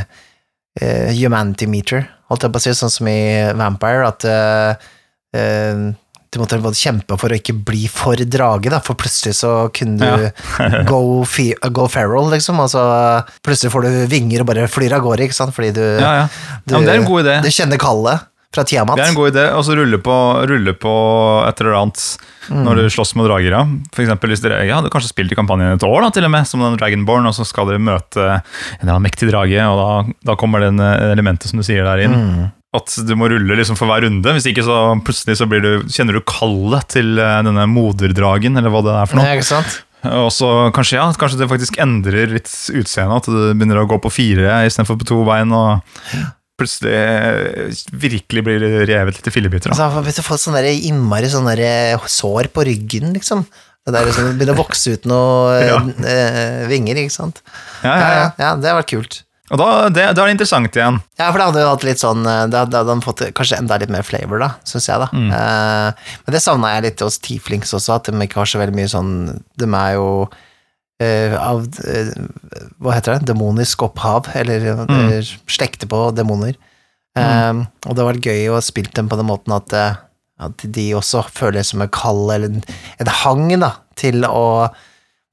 eh, humanity meter, holdt jeg på å si, sånn som i Vampire, at uh, eh, du måtte kjempe for å ikke bli for drage, da, for plutselig så kunne du go, fe go feral, liksom, Altså, plutselig får du vinger og bare flyr av gårde, ikke sant, fordi du, Ja, ja. du, ja det er en god idé. du kjenner kallet fra Tiamat. Det er en god idé, og så rulle på, rulle på et eller annet når du slåss med drager. Ja. For eksempel hvis dere ja, hadde kanskje spilt i kampanjen et år, da, til og med, som den Dragonborn, og så skal dere møte en eller annen mektig drage, og da, da kommer det elementet som du sier der inn. Mm. At du må rulle liksom for hver runde, hvis ikke så plutselig så blir du, kjenner du kallet til eh, denne moderdragen, eller hva det er for noe. Ja, ikke sant? Og så kanskje, ja, kanskje det faktisk endrer litt utseendet, at du begynner å gå på fire istedenfor på to bein, og plutselig eh, virkelig blir revet litt i fillebiter. Altså, hvis du får sånn innmari sånn der sår på ryggen, liksom. Det der liksom, begynner å vokse ut noen Ja. eh, vinger, ikke sant. Ja, ja, Ja, ja. ja, ja, det har vært kult. Og da, det, da er det interessant igjen. Ja, for det hadde jo hatt litt sånn eh, Det hadde, han fått kanskje enda litt mer flavor, da, syns jeg, da. Eh, men det savna jeg litt hos Tieflings også, at de ikke har så veldig mye sånn De er jo eh, av eh, Hva heter det? Demonisk opphav, eller eh, slekter på demoner. Eh, Og det har vært gøy å spille dem på den måten at, at de også føler som en kall, eller en, en hang, da, til å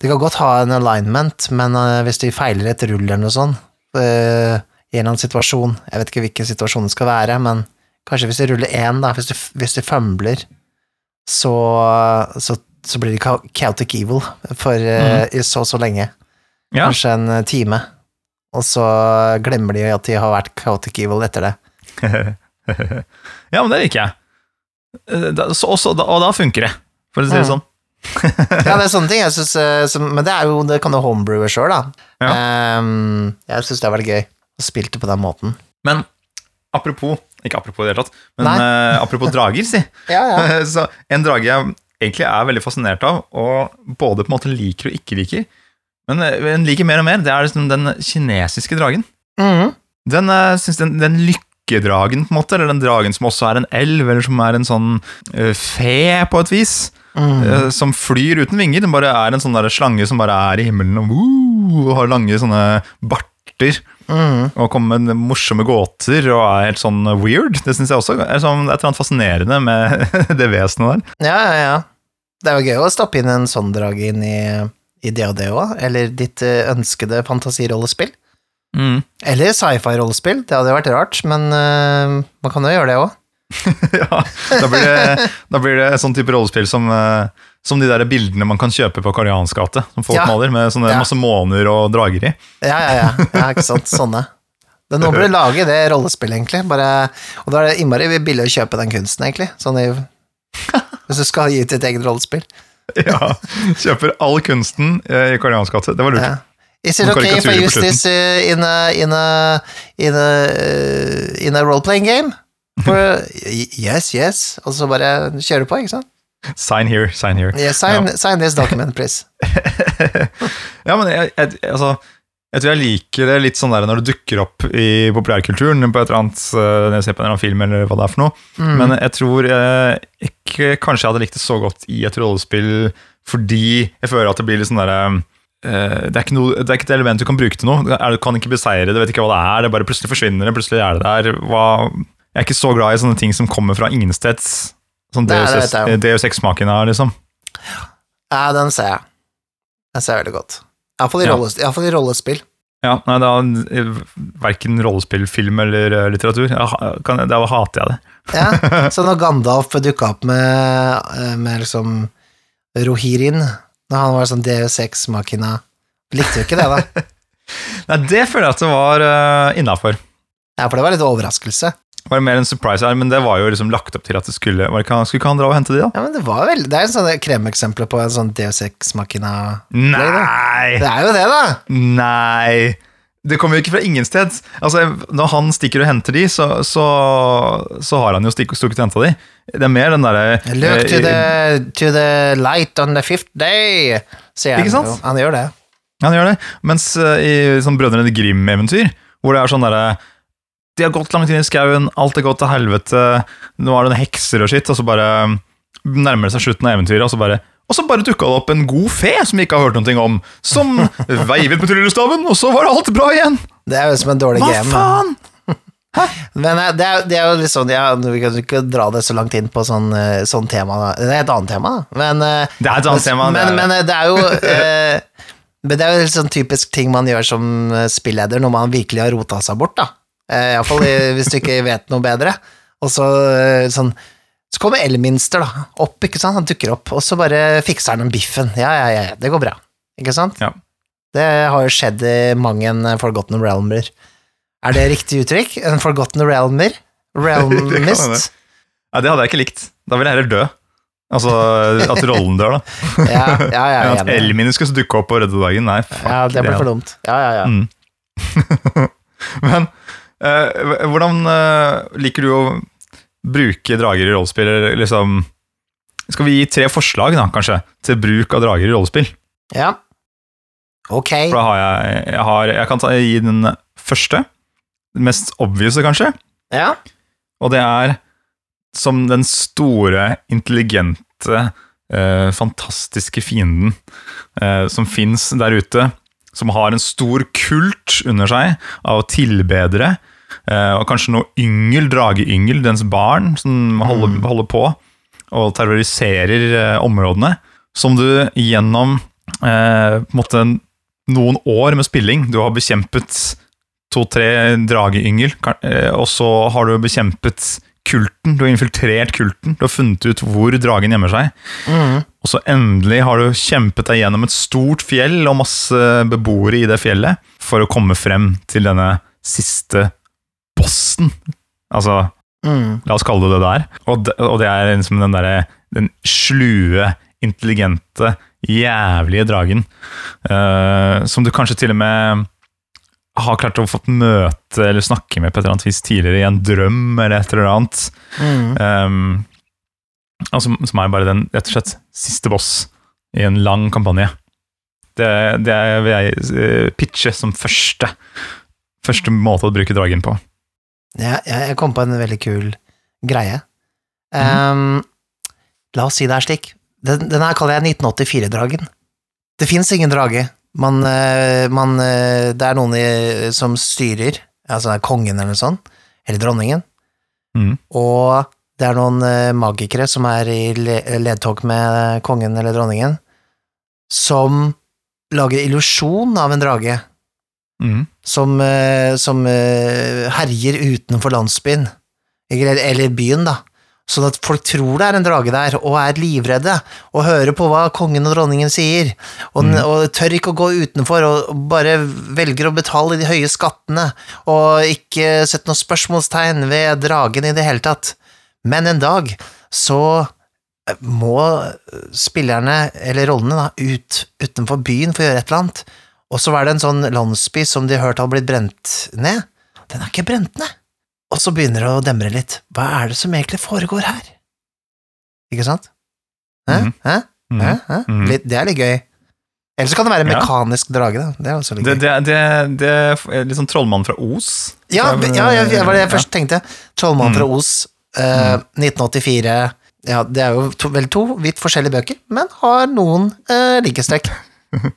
De kan godt ha en alignment, men hvis de feiler et rull eller noe sånt, i en eller annen situasjon, jeg vet ikke hvilken situasjon det skal være, men kanskje hvis du ruller én, da, hvis du, hvis du fømler, så, så, så blir det chaotic evil for eh, i så og så lenge, Ja, kanskje en eh, time, og så glemmer de at de har vært chaotic evil etter det. ja men det liker jeg. Eh, Da, så, også, da, og da funker det, for å si det Mm. sånn. Ja, det er sånne ting jeg synes, eh, som, men det er jo, det kan jo homebrewe sjøl, da. Ja. Um, jeg syns det har vært gøy å spille det på den måten. Men apropos Ikke apropos i det hele tatt, men eh, apropos drager, si. Ja, ja. så en drage jeg egentlig er veldig fascinert av, og både på en måte liker og ikke liker, men en liker mer og mer, det er liksom den kinesiske dragen. Mhm. Den, uh, den, den lykkedragen, på en måte, eller den dragen som også er en elv, eller som er en sånn uh, fe, på et vis, Mm. Uh, som flyr uten vinger. Den bare er en sånn der slange som bare er i himmelen og, uh, og har lange sånne barter. Mm. Og kommer med morsomme gåter og er helt sånn weird. Det syns jeg også er sånn, et eller annet fascinerende med det vesenet der. Ja, ja, ja. Det er jo gøy å stappe inn en sånn drage inn i, i det òg, eller ditt eh, ønskede fantasirollespill. Eller sci-fi-rollespill, det hadde vært rart, men uh, man kan jo gjøre det òg. ja, da blir, det, da blir det sånn type rollespill som, eh, som de der bildene man kan kjøpe på Karl Johans gate, som folk Ja. maler, med sånne Ja. masse måner og drager i. Ja, ja, ja, ja, ikke sant, sånne. Det, nå bør du lage det rollespillet, egentlig, bare, og da er det innmari billig å kjøpe den kunsten, egentlig, sånn i, hvis du skal gi ut ditt eget rollespill. Ja, Kjøper all kunsten eh, i Karl Johans gate. Det var lurt. Ja. Is it okay if I use this in a, in a, in a, uh, in a role-playing game? For, yes, yes, og så bare kjøre på, ikke sant? Sign here, sign here. Yes, sign, sign this document, please. Ja, men jeg, jeg, altså, jeg tror jeg liker det litt sånn der når det dukker opp i populærkulturen på et eller annet, eh, når jeg ser på en eller annen film eller hva det er for noe. Mm. Men jeg tror eh, ikke kanskje jeg hadde likt det så godt i et rollespill fordi jeg føler at det blir litt sånn derre eh, det, er ikke noe, det er ikke et element du kan bruke til noe. Du kan ikke beseire det, vet ikke hva det er. Det bare plutselig forsvinner det, plutselig er det der. Hva, jeg er ikke så glad i sånne ting som kommer fra ingensteds. Sånn Deus, Ex-maken er, liksom. Ja, den ser jeg. Den ser jeg veldig godt. Iallfall i, Ja. rolles, fall i rollespill. Ja, nei, det er verken rollespill, film eller eh, litteratur. Kan, da hater jeg det. Ja, så når Gandalf dukka opp med, eh, med liksom Rohirrin, når han var sånn DU6-makina Likte du ikke det, da? Nei, det føler jeg at det var uh, innafor. Ja, for det var litt overraskelse. Det var mer en surprise her, men det var jo liksom lagt opp til at det skulle var det ikke, han- Skulle ikke han dra og hente de, da? Ja, men Det var vel, det er en sånn kremeksempel på en sånn DU6-makina. Nei! Det er jo det, da! Nei! Det kommer jo ikke fra ingen sted. Altså, Når han stikker og henter de, så, så, så har han jo stikk, stukket og henta de. Det er mer den derre Look to eh, the, to the light on the fifth day, sier han. Ikke sant? jo. Han gjør det. Han gjør det. Mens eh, i sånn Brødrene Grim-eventyr, hvor det er sånn derre De har gått langt inn i skauen, alt er gått til helvete, nå er det noen hekser og skitt, og så bare nærmer det seg slutten av eventyret, og så bare og så bare dukka det opp en god fe som vi ikke har hørt noe om, som veivet med tryllestaven, og så var det alt bra igjen! Det er jo som en dårlig Hva game. faen? Men eh, det er, det er jo litt sånn ja, Vi kan ikke dra det så langt inn på sånn, eh, sånn tema. Det er et annet tema, da. Men, eh, Det er annet tema. men, det er- men det er jo eh, Men det er jo sånn typisk ting man gjør som spilleder når man virkelig har rota seg bort, da. Iallfall hvis du ikke vet noe bedre. Og så sånn Så kommer Elminster da opp, ikke sant? Han dukker opp, og så bare fikser han den biffen. Ja, ja, ja, det går bra. Ikke sant? Ja. Det har jo skjedd i mange en Forgotten Realmer. Er det riktig uttrykk? En Forgotten Realmer? Det ja. Realmist? Det hadde jeg ikke likt. Da ville jeg heller dø. Altså at rollen dør, da. Ja, ja, ja, er at enig. Elmine skulle dukke opp og redde dagen, nei, fuck Ja, det ble for dumt. Ja, ja, ja. Mm. Men uh, hvordan uh, liker du å bruke drager i rollespill? Liksom, skal vi gi tre forslag, da, kanskje, til bruk av drager i rollespill? Ja. Ok. For da har jeg, jeg, har, jeg kan ta, gi den første. Den mest obviouse, kanskje. Ja. Og det er som den store, intelligente, eh, fantastiske fienden eh, som fins der ute. Som har en stor kult under seg av tilbedere. Eh, og kanskje noe yngel, drageyngel, dens barn, som holder, holder på og terroriserer eh, områdene. Som du gjennom eh, måte, noen år med spilling Du har bekjempet to-tre drageyngel, eh, og så har du bekjempet kulten. Du har infiltrert kulten. Du har funnet ut hvor dragen gjemmer seg. Mm. Og så endelig har du kjempet deg gjennom et stort fjell og masse beboere i det fjellet for å komme frem til denne siste bossen. Altså, Mm. la oss kalle det det der. Og det, og det er liksom den derre den slue, intelligente, jævlige dragen. Uh, som du kanskje til og med har klart å få møte eller snakke med på et eller annet vis tidligere i en drøm eller et eller annet. Mm. Um, altså, som, er bare den rett og slett siste boss i en lang kampanje. Det, det vil jeg eh, pitche som første Første måte å bruke dragen på. Ja, jeg jeg kom på en veldig kul greie. Ehm, la oss si det er slik. Den, den her kaller jeg 1984-dragen. Det fins ingen drage. Man, eh, man eh, Det er noen i, som styrer, altså det er kongen eller noe sånt, eller dronningen, mm. og det er noen eh, magikere som er i le ledtog med kongen eller dronningen, som lager illusjon av en drage Mhm. som, eh, som eh, herjer utenfor landsbyen, eller, eller byen, da. Sånn at folk tror det er en drage der, og er livredde, og hører på hva kongen og dronningen sier, og, Mm. og tør ikke å gå utenfor, og bare velger å betale de høye skattene, og ikke sette noe spørsmålstegn ved dragen i det hele tatt. Men en dag så eh, må spillerne, eller rollene, da, ut utenfor byen for å gjøre et eller annet. Og så var det en sånn landsby som de hørte hadde blitt brent ned. Den er ikke brent ned. Og så begynner det å demre litt. Hva er det som egentlig foregår her? Ikke sant? Hæ? Mhm. Hæ? Mhm. Hæ? Hæ? Mhm. Litt, det er litt gøy. Eller så kan det være en mekanisk drage, da. Det er også litt gøy. det, det, det er litt sånn trollmann fra Os. Ja, Fra- ja, ja, det var det jeg først tenkte. Trollmann fra Os, eh, 1984 Ja, det er jo to, vel to vidt forskjellige bøker, men har noen eh, likhetstrekk.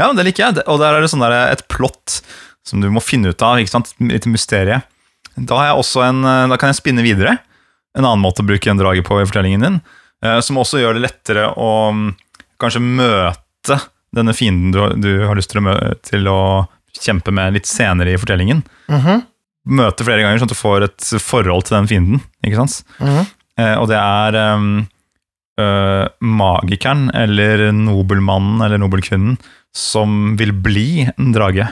Ja, det liker jeg. Og der er det sånn der et plott som du må finne ut av. ikke sant? Litt mysterie. Da, har jeg også en, eh, da kan jeg spinne videre. En annen måte å bruke en drage på i fortellingen din. eh, Som også gjør det lettere å mm, kanskje møte denne fienden du, du har lyst til å, mø til å kjempe med litt senere i fortellingen. Mhm. Møte flere ganger, sånn at du får et forhold til den fienden. ikke sant? Mhm. Eh, og det er øh, magikeren, eller nobelmannen eller nobelkvinnen, som vil bli en drage.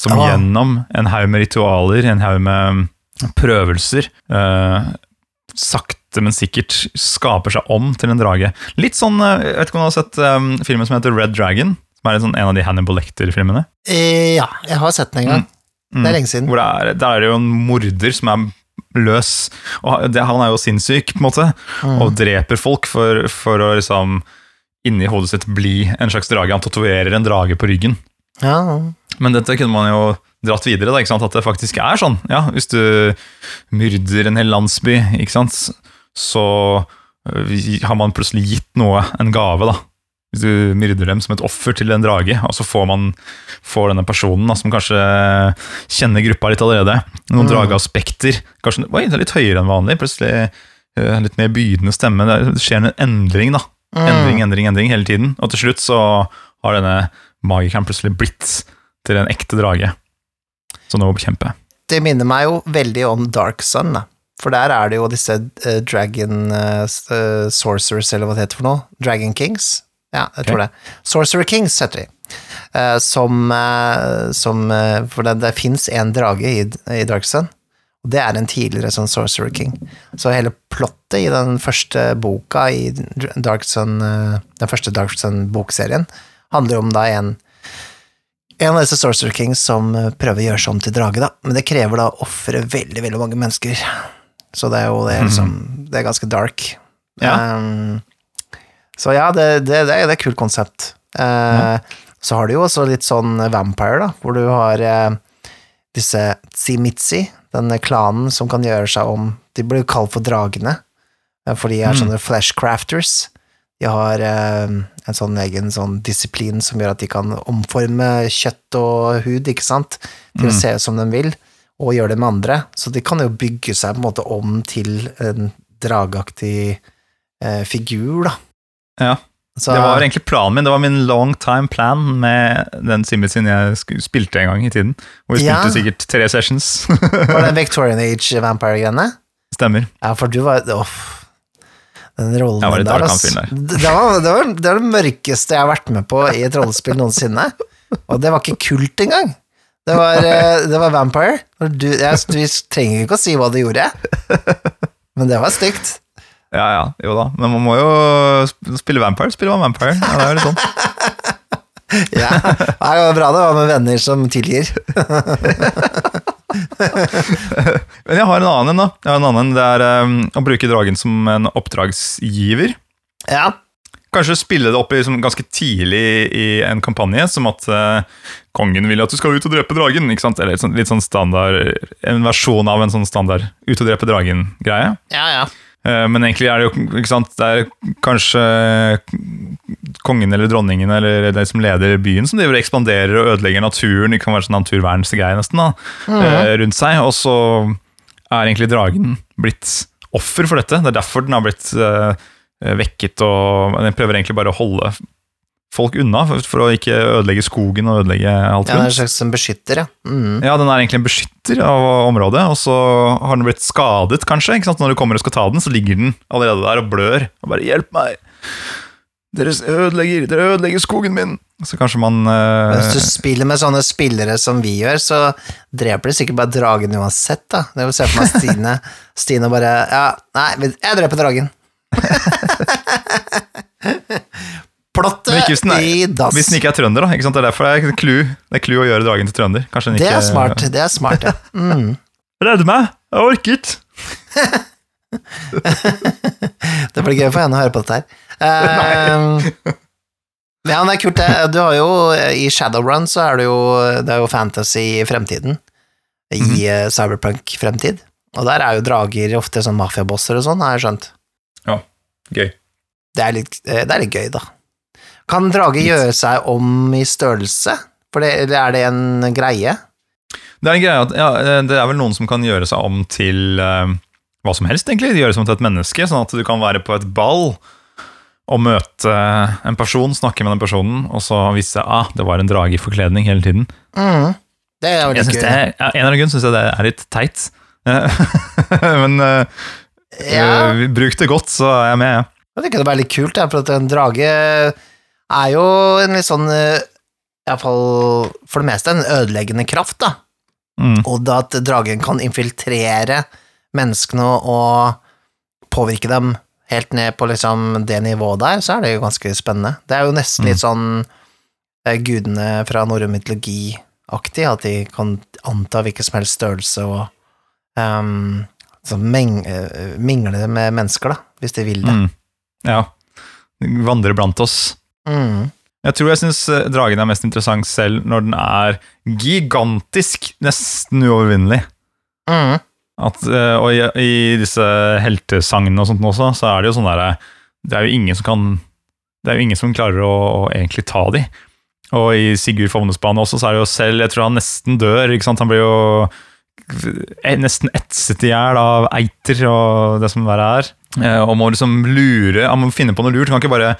Som Ah. gjennom en haug med ritualer, en haug med prøvelser, eh, sakte, men sikkert skaper seg om til en drage. Litt sånn øh, Jeg vet ikke om du har sett um, filmen som heter Red Dragon? Som er sånn, en av de Hannibal Lecter-filmene. Eh, Ja, jeg har sett den en gang. Mm. Det er lenge siden. Hvor det er, der er det jo en morder som er løs. Og det, han er jo sinnssyk, på en måte, Mm. og dreper folk for, for å liksom inni hodet sitt bli en slags drage. Han tatoverer en drage på ryggen. Ja, Men dette kunne man jo dratt videre, da, ikke sant? at det faktisk er sånn. Ja, Hvis du myrder en hel landsby, ikke sant? så øh, har man plutselig gitt noe, en gave. da. Hvis du myrder dem som et offer til en drage, og så får man får denne personen da, som kanskje kjenner gruppa litt allerede, noen Mm. drageaspekter. Kanskje oi, det er litt høyere enn vanlig, plutselig øh, litt mer bydende stemme. Det skjer en endring, da. Mm. Endring, endring, endring hele tiden. Og til slutt så har denne magikeren plutselig blitt til en ekte drage. Som nå må bekjempe. Det minner meg jo veldig om Dark Sun, da. For der er det jo disse uh, Dragon uh, Sorcerers, eller hva det heter for noe. Dragon Kings. Ja, jeg tror det. Sorcerer Kings heter de. Uh, som, som For det, det fins en drage i, i Dark Sun, og det er en tidligere sånn Sorcerer King. Så hele plottet i den første boka i Dark Sun, eh, den første Dark Sun-bokserien handler om da en en av disse Sorcerer Kings som eh, prøver å gjøre seg om til drage, da. Men det krever da å ofre veldig, veldig mange mennesker. Så det er jo det er liksom Det er ganske dark. Ja. Um, så ja, det, det, det, er, det et kult konsept. Eh, Så har du jo også litt sånn vampire, da, hvor du har uh, disse Tsimitsi, denne klanen som kan gjøre seg om De blir kalt for dragene, eh, for de er Mm. sånne flashcrafters. De har eh, en sånn egen sånn disiplin som gjør at de kan omforme kjøtt og hud, ikke sant, til å Mm. se ut som de vil, og gjøre det med andre. Så de kan jo bygge seg på en måte om til en drageaktig eh, figur, da. Ja, Så, Det var egentlig planen min. Det var min long time plan med den Simmetsin jeg spilte en gang i tiden. Og vi Ja. spilte sikkert tre sessions. var det Victorian Age Vampire-greiene? Stemmer. Ja, for du var Uff. Den rollen Jeg var der, altså. der. Det, var, det, var, det var det mørkeste jeg har vært med på i et rollespill noensinne. Og det var ikke kult engang. Det var, eh, det var Vampire. Du, jeg, du trenger ikke å si hva du gjorde, men det var stygt. Ja, ja, jo da. Men man må jo spille Vampire. Spiller man Vampire? Ja, det er litt sånn. Ja, Nei, det var bra det var med venner som tilgir. Men jeg har en annen, da. Jeg har en annen. Det er um, å bruke dragen som en oppdragsgiver. Ja, Kanskje spille det opp i, som ganske tidlig i en kampanje, som at uh, kongen vil at du skal ut og drepe dragen. ikke sant? Eller litt sånn, litt sånn standard, en versjon av en sånn standard ut og drepe dragen-greie. ja, ja. Eh, Men egentlig er det jo ikke sant, det er kanskje kongen eller dronningen eller de som leder byen, som driver og ekspanderer og ødelegger naturen. Det kan være sånn naturvernsgreie nesten da, eh, rundt seg. Og så er egentlig dragen blitt offer for dette. Det er derfor den har blitt eh, vekket, og den prøver egentlig bare å holde folk unna for, å ikke ødelegge skogen og ødelegge alt ja det er en slags en beskytter, ja. Mm. Ja, den er egentlig en beskytter av området, og så har den blitt skadet, kanskje. ikke sant? Når du kommer og skal ta den, så ligger den allerede der og blør. Og bare 'hjelp meg'! Dere ødelegger, dere ødelegger skogen min! Så kanskje man eh, Hvis du spiller med sånne spillere som vi gjør, så dreper de sikkert bare dragen uansett, da. Det vil se for meg Stine. Stine bare Ja, nei, jeg dreper dragen. Plottet er- i dass. Hvis den ikke er trønder, da. ikke? Det er derfor det er klu det er klu å gjøre dragen til trønder. Kanskje den Det er smart, det er smart, ja. Mm. Redd meg! Jeg orket! ikke! Det blir gøy for henne å høre på dette her. Uh, ja, det er kult, det. Du har jo I Shadowrun så er det jo Det er jo fantasy i fremtiden. I mm eh, cyberpunk-fremtid. Og der er jo drager ofte sånn mafiabosser og sånn, har jeg skjønt. Gøy. Det er litt, eh, det er litt gøy, da. Kan drage gjøre seg om i størrelse? For det, eller er det en greie? Det er en greie at ja, det er vel noen som kan gjøre seg om til uh, hva som helst, egentlig. Gjøre seg om til et menneske, sånn at du kan være på et ball, og møte en person, snakke med den personen, og så vise seg ah, det var en drage i forkledning hele tiden. Mm. Det er jo litt gøy. ja, en eller annen grunn syns jeg det er litt teit. Men uh, Ja. eh, bruk det godt, så er jeg med, jeg. Jeg tenker det er litt kult, for at en drage er jo en litt sånn eh, Iallfall for det meste en ødeleggende kraft, da. Mm. Og at dragen kan infiltrere menneskene og påvirke dem helt ned på liksom det nivået der, så er det jo ganske spennende. Det er jo nesten litt sånn eh, gudene fra norrøn mytologi-aktig, at de kan anta hvilken som helst størrelse og um, så mingle med mennesker, da, hvis de vil det. Mm. Ja. Vandre blant oss. Mm. Jeg tror jeg syns dragen er mest interessant selv når den er gigantisk, nesten uovervinnelig. Mm. At, eh, og i, i disse heltesangene og sånt også, så er det jo sånn derre Det er jo ingen som kan Det er jo ingen som klarer å, å egentlig ta de. Og i Sigurd Fovnesbane også, så er det jo selv Jeg tror han nesten dør, ikke sant. Han blir jo eh, nesten etset i hjel av eiter og det som verre er. Eh, Og må liksom lure Han må finne på noe lurt. Han kan ikke bare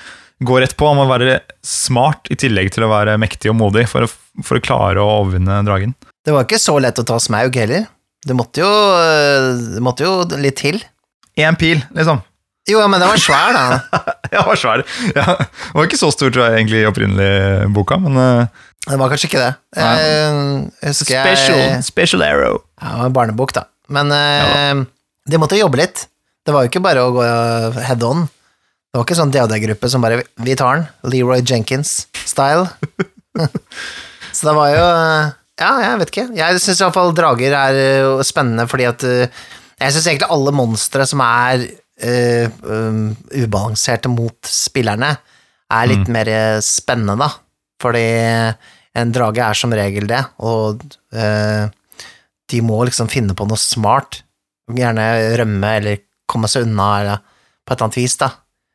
gå rett på. Han må være smart i tillegg til å være mektig og modig for å, for å klare å overvinne dragen. Det var ikke så lett å ta smaug heller. Det måtte jo, det måtte jo litt til. Én pil, liksom. Jo, men den var svær, da. Ja, den var svær. Ja, den var ikke så stor, tror jeg, egentlig, i opprinnelig boka, men uh, Den var kanskje ikke det. Jeg special, jeg special arrow. Ja, det var en barnebok, da. Men øh, de måtte jobbe litt. Det var jo ikke bare å gå head on. Det var ikke sånn DOD-gruppe som bare Vi tar den. Leroy Jenkins-style. så det var jo øh, Ja, jeg vet ikke. Jeg syns iallfall drager er øh, spennende fordi at øh, Jeg syns egentlig alle monstre som er uh, um, ubalanserte mot spillerne, er litt mer øh, spennende, da. Fordi en drage er som regel det, og de må liksom finne på noe smart. Gjerne rømme eller komme seg unna eller på et eller annet vis, da.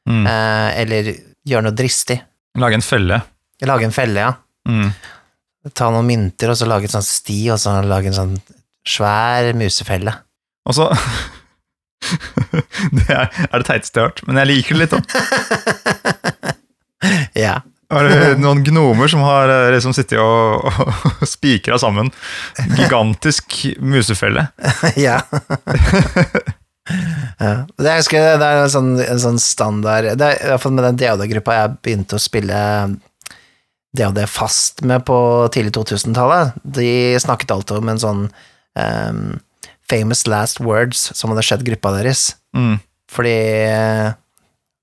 Mm. Eh, eller gjøre noe dristig. Lage en felle. Lage en felle, ja. Mm. Ta noen mynter, og så lage en sånn sti, og så lage en sånn svær musefelle. Og så Det er, er det teiteste jeg har hørt, men jeg liker det litt. da. Ja. Har du noen gnomer som har eh, liksom sittet og, og spikra sammen gigantisk musefelle? ja. Ja. Det, jeg husker, det er en sånn, en sånn standard Det er i hvert fall med den DOD-gruppa jeg begynte å spille DOD fast med på tidlig 2000-tallet. De snakket alltid om en sånn um, famous last words som hadde skjedd gruppa deres. Mm. Fordi eh,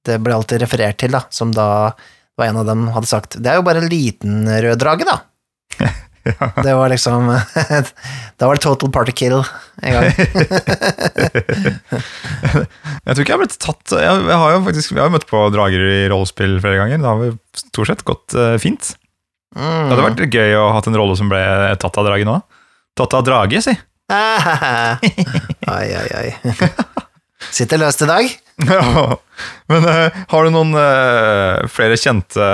det ble alltid referert til, da, som da var en av dem hadde sagt Det er jo bare en liten rød drage, da. Det var liksom Da var det total party kill en gang. Jeg tror ikke jeg har blitt tatt Jeg, jeg har jo faktisk Vi har møtt på drager i rollespill flere ganger. Det har vi stort sett gått eh, fint. Det hadde Mm. vært gøy å ha hatt en rolle som ble tatt av dragen òg. Tatt av drage, si. oi, oi, oi. Sitter løst i dag. Ja. Men eh, har du noen eh, flere kjente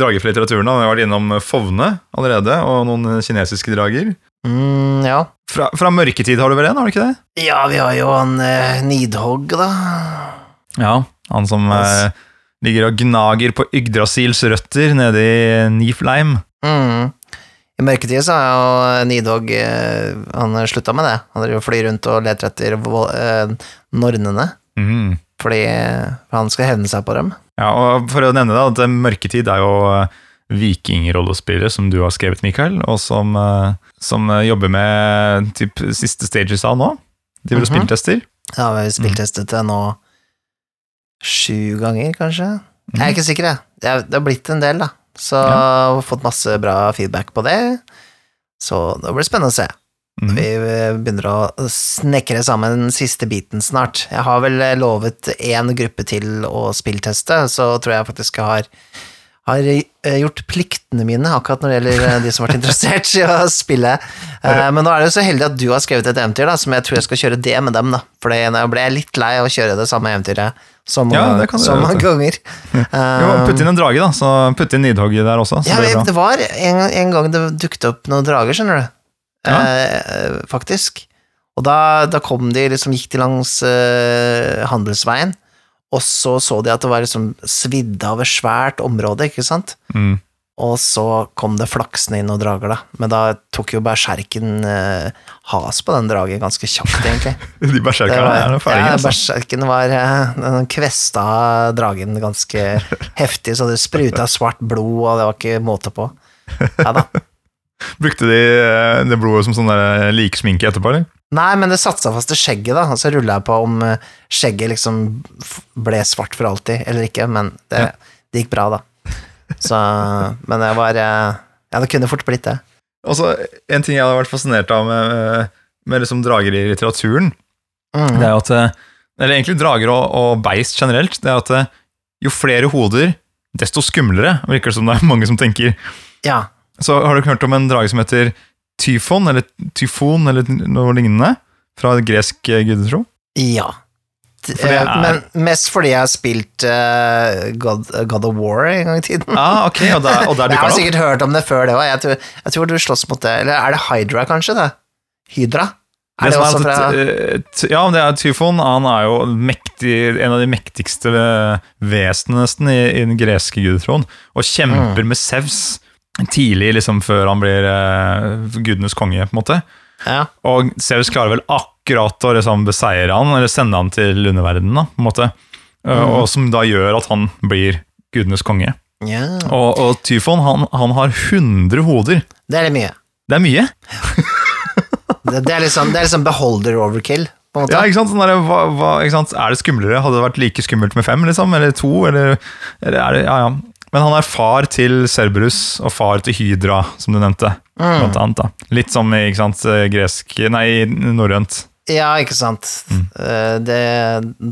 drager fra litteraturen? Vi har vært innom Fovne allerede, og noen kinesiske drager. Mm, ja. Fra, fra mørketid har du vel en, har du ikke det? ja, vi har jo han eh, Nidhogg, da. Ja, han som eh, ligger og gnager på Yggdrasils røtter nede i Niflheim. Mm. I mørketid så har jo Nidhogg eh, Han slutta med det. Han driver og flyr rundt og leter etter eh, nornene. Mm. Fordi han skal hevne seg på dem. Ja, og For å nevne det, at Mørketid er jo eh, vikingrollespillere som du har skrevet, Mikael, og som, eh, som eh, jobber med typ, siste stages av nå. De vil Mhm. spilltester. Ja, vi har spilltestet det nå sju ganger, kanskje. Jeg er ikke sikker, jeg. Det har blitt en del, da. Så Ja. fått masse bra feedback på det. Så det blir spennende å se. Mhm. Vi begynner å snekre sammen den siste biten snart. Jeg har vel eh, lovet én gruppe til å spillteste, så tror jeg faktisk jeg har, har eh, gjort pliktene mine akkurat når det gjelder eh, de som har vært interessert i å spille. Men nå er det jo så heldig at du har skrevet et eventyr, da, som jeg tror jeg skal kjøre det med dem, da. For jeg ble litt lei av å kjøre det samme eventyret så mange, Ja, det kan så mange ganger. Må putte inn en drage, da. Så putt inn Nidhogg der også. Så Ja, det det var en, en gang det dukket opp noen drager, skjønner du. Ja. Eh, faktisk. Og da, da kom de liksom, gikk de langs eh, handelsveien, og så så de at det var liksom svidd av et svært område, ikke sant? Mm. Og så kom det flaksende inn noen drager, da. Men da tok jo berserken eh, has på den dragen ganske kjapt, egentlig. De berserkerne er ferdige. ja, altså. berserken var eh, Den kvesta dragen ganske heftig, så det spruta svart blod, og det var ikke måte på. Ja da. Brukte de eh, det blodet som sånn der liksminke etterpå, eller? Nei, men det satte seg fast i skjegget, da. Og så rulla jeg på om eh, skjegget liksom ble svart for alltid, eller ikke, men det, det gikk bra, da. Så Men det var eh, Ja, det kunne fort blitt det. Og så En ting jeg har vært fascinert av med, med liksom drager i litteraturen, Mm. det er at eh, Eller egentlig drager og, og beist generelt. Det er at eh, jo flere hoder, desto skumlere, virker det som det er mange som tenker. Ja. Så har du hørt om en drage som heter tyfon, eller tyfon, eller noe lignende? Fra gresk eh, gudetro? Ja. Det eh, er- Men mest fordi jeg har spilt eh, God, God of War en gang i tiden. Ah, ok, og der, og der jeg har sikkert hørt om det før det òg. Jeg, tror- jeg tror du slåss mot det Eller er det Hydra, kanskje? det? Hydra? Er det, som også fra Ja, det er Tyfon. Han er jo mektig, en av de mektigste vesenene nesten i, i den greske gudetroen, og kjemper Mm. med Sevs tidlig, liksom før han blir uh, gudenes konge, på en måte. Ja. Og Zeus klarer vel akkurat å liksom beseire han, eller sende han til underverdenen, da, på en måte. Mm. Og som da gjør at han blir gudenes konge. ja. Og, og Tyfon, han, han har 100 hoder. Det er det mye. Det er mye. Det, det, er liksom, det er liksom beholder overkill, på en måte. Ja, ikke sant? Sånn der, hva, hva, ikke sant? Er det skumlere? Hadde det vært like skummelt med fem, liksom? Eller to? Eller, eller er det, ja, ja. Men han er far til Cerberus og far til Hydra, som du nevnte. Mm. Annet, da. Litt som i sant, gresk Nei, norrønt. Ja, ikke sant. Mm. Eh, Det,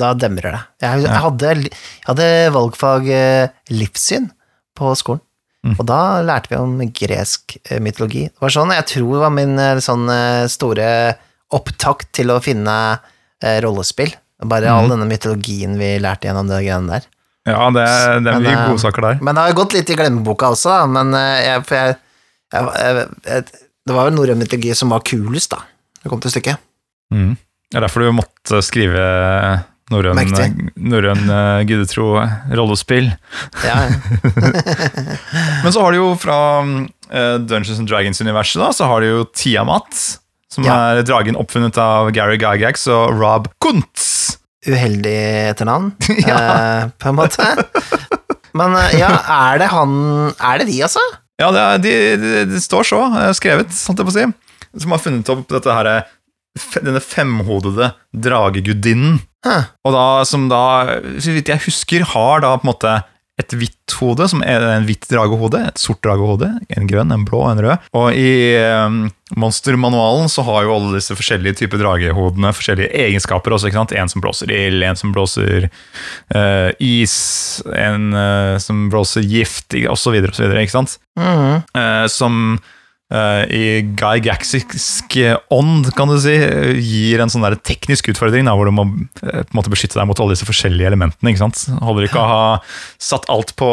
da demrer det. Jeg, jeg, hadde, jeg hadde valgfag eh, livssyn på skolen, Mm. og da lærte vi om gresk eh, mytologi. Det var sånn, jeg tror det var min eh, sånn eh, store opptakt til å finne eh, rollespill. Bare Mm. all denne mytologien vi lærte gjennom det greiene der. Ja, det, er- det er Men, mye eh, godsaker der. Men det har gått litt i glemmeboka også, da. Men eh, jeg, jeg, jeg, Det var jo norrøn mytologi som var kulest, da. Det kom til stykket. Mm. Det er derfor du måtte skrive norrøn eh, gudetro rollespill. Ja, ja. Men så har du jo fra Dungeons and Dragons-universet, da, så har du jo Tiamat. Som Ja. er dragen oppfunnet av Gary Gygax og Rob Kuntz. Uheldig etternavn, Ja. eh, på en måte. Men eh, ja, er det han Er det de, altså? Ja, det, er, de, de, de står så eh, skrevet, holdt jeg på å si. Som har funnet opp dette her, denne femhodede dragegudinnen. Huh. Og da, som da, så vidt jeg husker, har da på en måte et hvitt hode, som er en hvitt dragehode, et sort dragehode, en grønn, en blå en rød. Og i um, monstermanualen så har jo alle disse forskjellige typer dragehodene forskjellige egenskaper også, ikke sant? En som blåser ild, en som blåser eh, is, en eh, som blåser gift, så videre, ikke sant? Mhm. eh, som eh, i Guy Gaxisk ånd, kan du si, eh, gir en sånn der teknisk utfordring, da, hvor du må eh, på en måte beskytte deg mot alle disse forskjellige elementene. ikke sant? Holder ikke å ha satt alt på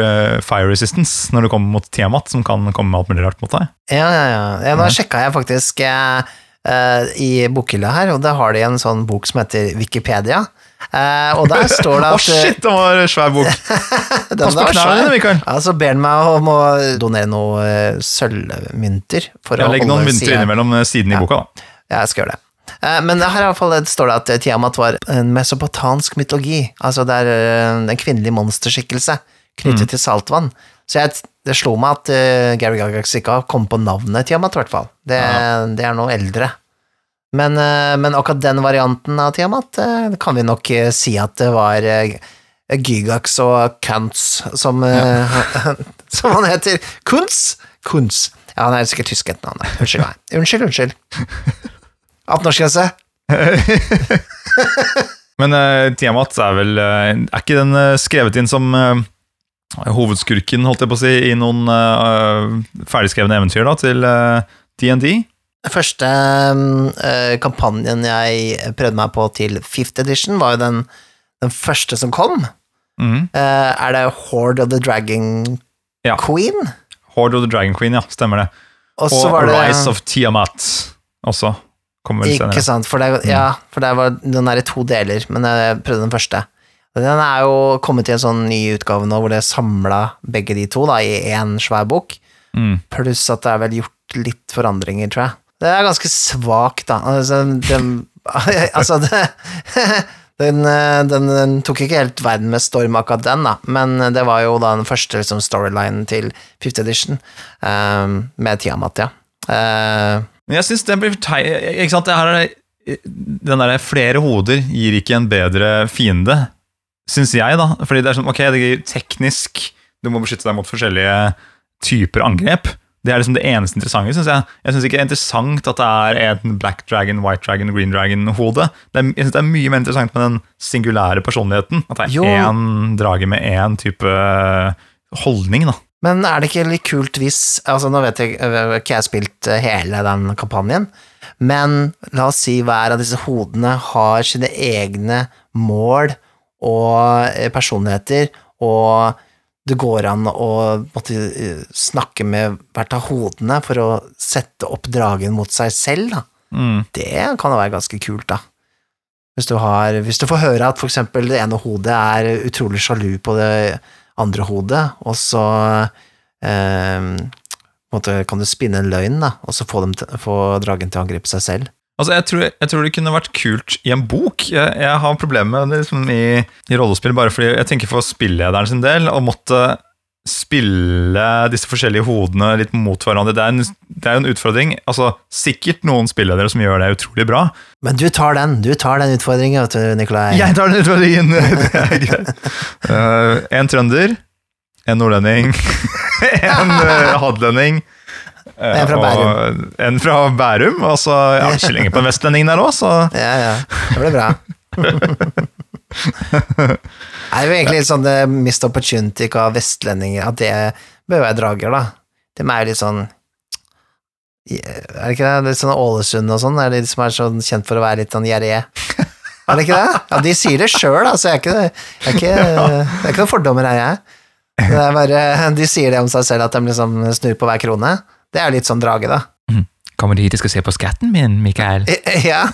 eh, fire resistance når du kommer mot Tiamat, som kan komme med alt mulig rart mot deg. Ja, ja, ja. ja nå sjekka jeg faktisk eh, eh, i bokhylla her, og da har de en sånn bok som heter Wikipedia. Eh, og der står det Å, at eh, shit, den var svær bok! Pass på knærne dine, Mikael. Ja, så ber han meg om å donere noen eh, sølvmynter. Legger noen mynter siden- innimellom siden Ja. i boka. da. Ja, jeg skal gjøre det. Uh, Men her i hvert fall står det at Tiamat var en mesopotansk mytologi. Altså det er en kvinnelig monsterskikkelse knyttet til saltvann. Så jeg, det slo meg at uh, Gary Gagax ikke har kommet på navnet Tiamat, i hvert fall. Det, det er noe eldre. Men, eh, men akkurat den varianten av Tiamat eh, kan vi nok eh, si at det var Gygax og Kuntz, som, ja. som han heter. Kunz? Kunz. Ja, han er sikkert tysk etternavn. Unnskyld meg. Unnskyld, unnskyld. 18-årsgrense. Men uh, Tiamat er vel Er ikke den skrevet inn som uh, hovedskurken, holdt jeg på å si, i noen uh, ferdigskrevne eventyr da, til uh, DND? Første uh, kampanjen jeg prøvde meg på til fifth edition, var jo den, den første som kom. Mm. Uh, er det Horde of the Dragon Ja. Queen? Horde of the Dragon Queen, ja, stemmer det. Og Og var det Rise of Tiamat også. Kommer vel Ikke senere. sant, for det, ja, for det var den er i to deler, men jeg prøvde den første. Den er jo kommet i en sånn ny utgave nå, hvor det er samla begge de to da, i én svær bok, Mm. pluss at det er vel gjort litt forandringer, tror jeg. Det er ganske svakt, da. Altså, den, altså det, den, den, den tok ikke helt verden med storm, akkurat den, da, men det var jo da den første liksom, storylinen til 5th edition, um, med Tiamat, ja. Uh, Men jeg syns den blir tei... Ikke sant, her er Den derre flere hoder gir ikke en bedre fiende, syns jeg, da. Fordi det er sånn, ok, det gir teknisk Du må beskytte deg mot forskjellige typer angrep. Det er liksom det eneste interessante, syns jeg. Jeg syns ikke det er interessant at det er en black dragon, white dragon, green dragon-hode. Jeg synes det er mye mer interessant med den singulære personligheten. At det Jo. er én drage med én type holdning, da. Men er det ikke litt kult hvis Altså, nå vet jeg ikke jeg har spilt øh, hele den kampanjen, men la oss si hver av disse hodene har sine egne mål og øh, personligheter, og det går an å måtte, øh, snakke med hvert av hodene for å sette opp dragen mot seg selv, da. Mm. Det kan jo være ganske kult, da. Hvis du, har, hvis du får høre at for eksempel det ene hodet er utrolig sjalu på det andre hodet, og så eh, kan du spinne en løgn, da, og så få, dem få dragen til å angripe seg selv. Altså, jeg tror, jeg tror det kunne vært kult i en bok. Jeg, jeg har problemer med det liksom, i, i rollespill, bare fordi jeg tenker for spillederen sin del å måtte spille disse forskjellige hodene litt mot hverandre. Det er en, det er jo en utfordring. Altså, Sikkert noen spilledere som gjør det utrolig bra. Men du tar den, du tar den utfordringen, vet du, Nikolai. Jeg tar den utfordringen! Det er greit. Uh, en trønder, en nordlending, en uh, hadlending. Eh, En fra Bærum. En fra Bærum. Og så ja, ikke lenger på en vestlending der òg, så Ja, ja. Det ble bra. det er jo egentlig litt sånn det missed opportunity av vestlendinger, at det bør være drager, da. De er jo litt sånn Er det ikke det? Litt sånn Ålesund og sånn, er de som er sånn kjent for å være litt sånn gjerrige? Er det ikke det? Ja, de sier det sjøl, altså. Jeg er ikke, jeg er ikke, det er ikke noen fordommer her, jeg. Det er bare, de sier det om seg selv, at de liksom snur på hver krone. Det er jo litt sånn drage, da. Kommer du hit og skal se på skatten min, Mikael? Ja,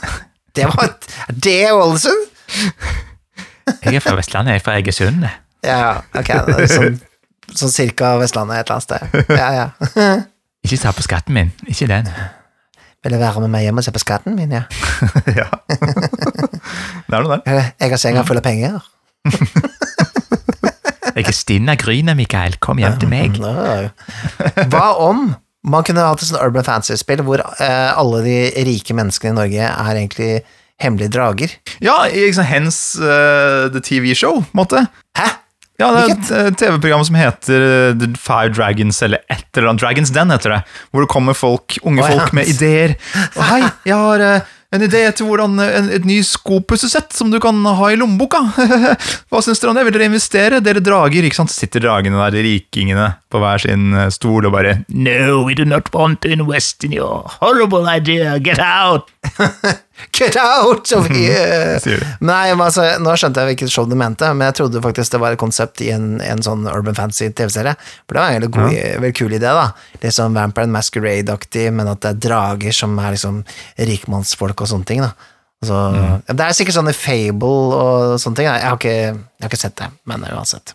det var Er det Ålesund? Jeg er fra Vestlandet, jeg er fra Egersund. Ja, ok, er sånn, sånn cirka Vestlandet et eller annet sted. Ja, ja. Ikke ta på skatten min, ikke den. Vil du være med meg hjem og se på skatten min, ja? ja. Det er noe der. Jeg har senga full av penger. Jeg er stinn av grynet, Mikael. Kom hjem til meg. Hva om man kunne hatt et sånt Urban Fantasy-spill hvor eh, alle de rike menneskene i Norge er egentlig hemmelige drager? Ja, liksom Hens uh, The TV Show, på en måte. Hæ? Ja, det er et eh, TV-program som heter eh, The Five Dragons, eller et eller annet. Dragons Den heter det. Hvor det kommer folk, unge folk med ideer. Og hei, jeg har en idé til hvordan en, et ny skopussesett som du kan ha i lommeboka. Hva syns dere om det? Vil dere investere? Dere drager, ikke sant? Sitter dragene der, rikingene, på hver sin eh, stol og bare No, we do not want to invest in your horrible idea. Get out! Get out of here! Nei, men altså, Nå skjønte jeg hvilket show du mente, men jeg trodde faktisk det var et konsept i en, en sånn Urban Fantasy-TV-serie. For det var en veldig, god, veldig kul idé, da. Litt sånn Vampire and Masquerade-aktig, men at det er drager som er liksom rikmannsfolk og sånne ting. da. Altså, mm. Det er sikkert sånne Fable og sånne ting. Jeg har ikke, jeg har ikke sett det, men uansett.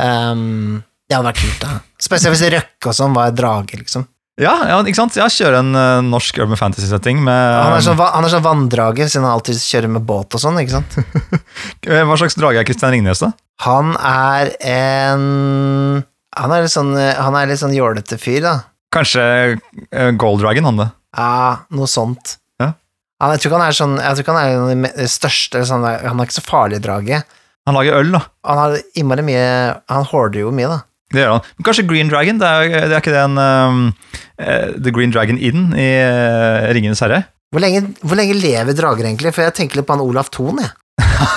Um, det hadde vært kult, da. Spesielt hvis Røkke og sånn var drage, liksom. Ja, ja, ikke sant? Jeg kjører en uh, norsk urban fantasy-setting med Han er sånn, han er sånn vanndrage, siden han alltid kjører med båt og sånn, ikke sant? Eh, Hva slags drage er Kristian Ringnes, da? Han er en Han er litt sånn, han er litt sånn jålete fyr, da. Kanskje uh, Gold Dragon, han det. Ja, noe sånt. Ja. Han, jeg tror ikke han er sånn Jeg tror ikke han er den største sånn, Han er ikke så farlig drage. Han lager øl, da. Han har innmari mye Han hoarder jo mye, da. Det gjør han. Men kanskje Green Dragon? Det er, det er ikke det en um, eh, The Green Dragon Inn i uh, Ringenes herre? Hvor lenge, hvor lenge lever drager, egentlig? For jeg tenker litt på han Olaf Thon, jeg.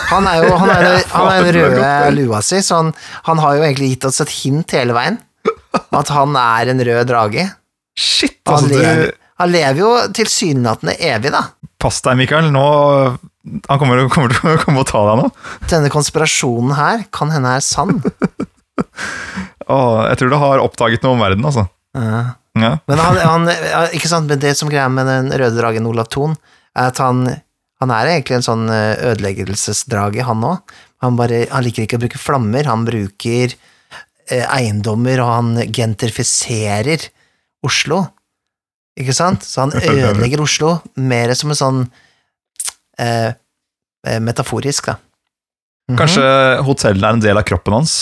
Han er jo han er, han er den røde lua si, så han, han har jo egentlig gitt oss et hint hele veien. At han er en rød drage. Shit, Han, altså lever, du han lever jo tilsynelatende evig, da. Pass deg, Mikael. Nå Han kommer, kommer til å komme og ta deg nå. Denne konspirasjonen her kan hende er sann. Åh, jeg tror du har oppdaget noe om verden, altså. Ja. Ja. Men han, han ikke sant, men det som greia med den røde dragen Olav Thon, er at han, han er egentlig en sånn eh, ødeleggelsesdrage, han òg. Han, bare, han liker ikke å bruke flammer, han bruker eh, eiendommer, og han gentrifiserer Oslo. Ikke sant? Så han ødelegger Oslo mer som en sånn eh, eh, metaforisk, da. Mhm. Kanskje hotellet er en del av kroppen hans.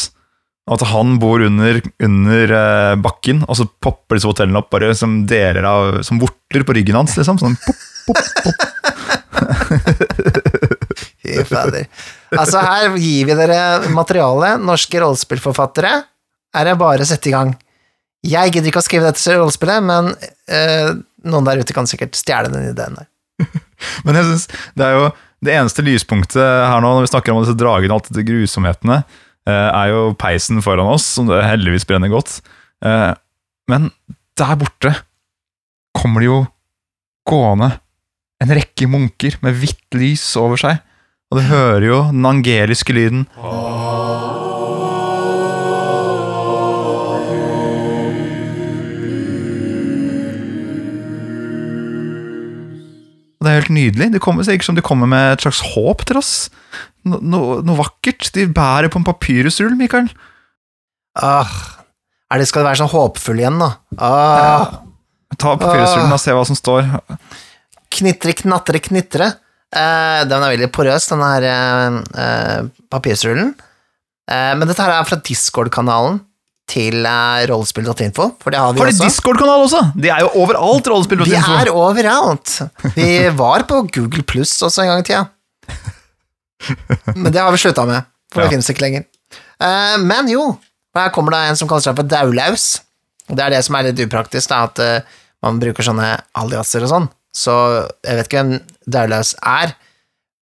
At han bor under, under eh, bakken, og så popper disse hotellene opp bare som deler av, som vorter på ryggen hans. liksom, sånn pop, pop, pop. Fy fader. Altså, her gir vi dere materiale. Norske rollespillforfattere. Er det bare å sette i gang. Jeg gidder ikke å skrive dette rollespillet, men eh, noen der ute kan sikkert stjele den ideen der. Men jeg synes det er jo det eneste lyspunktet her nå, når vi snakker om disse dragene og alt dette grusomhetene, er jo peisen foran oss, som det heldigvis brenner godt. Eh, Men der borte kommer det jo gående en rekke munker med hvitt lys over seg, og du hører jo den angeliske lyden. Og Det er helt nydelig. Det kommer, ikke som de kommer med et slags håp til oss. No, no, noe vakkert. De bærer på en papyrusrull, Mikael. Ah, er det, skal det være sånn håpfull igjen, da? Ah, Ta papyrusrullen og se hva som står. Knitre, knatre, knitre. Eh, den er veldig porøs, den her eh, papirstrullen. Eh, men dette her er fra Discord-kanalen til eh, rollespill.info, for det har vi Har de også. Discord-kanal også? De er jo overalt, rollespill.info. Vi er overalt. Vi var på Google Pluss også en gang i tida. Men det har vi slutta med, for det finnes ikke lenger. Uh, men jo, her kommer det en som kaller seg for Daulaus. Det er det som er litt upraktisk, da, at uh, man bruker sånne aliaser og sånn. Så jeg vet ikke hvem Daulaus er,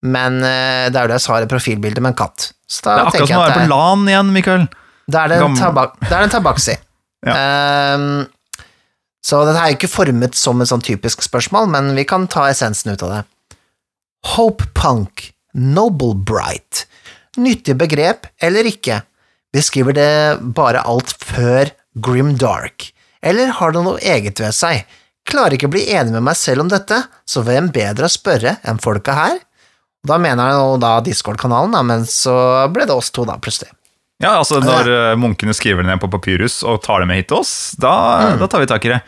men uh, Daulaus har et profilbilde med en katt. Så da Det er akkurat som å være på LAN igjen, Mikael. da er det en, tabak, er det en tabaksi. Ja. um, så dette er ikke formet som et sånn typisk spørsmål, men vi kan ta essensen ut av det. Hope Punk, Noble Bright. Nyttig begrep eller ikke? Beskriver det bare alt før Grim Dark? Eller har det noe eget ved seg? Klarer ikke å bli enig med meg selv om dette, så hvem bedre å spørre enn folka her? Da mener jeg da Discord-kanalen, men så ble det oss to, da, plutselig. Ja, altså Når ja. munkene skriver det ned på papyrus og tar det med hit til oss, da, Mm. da tar vi tak i det.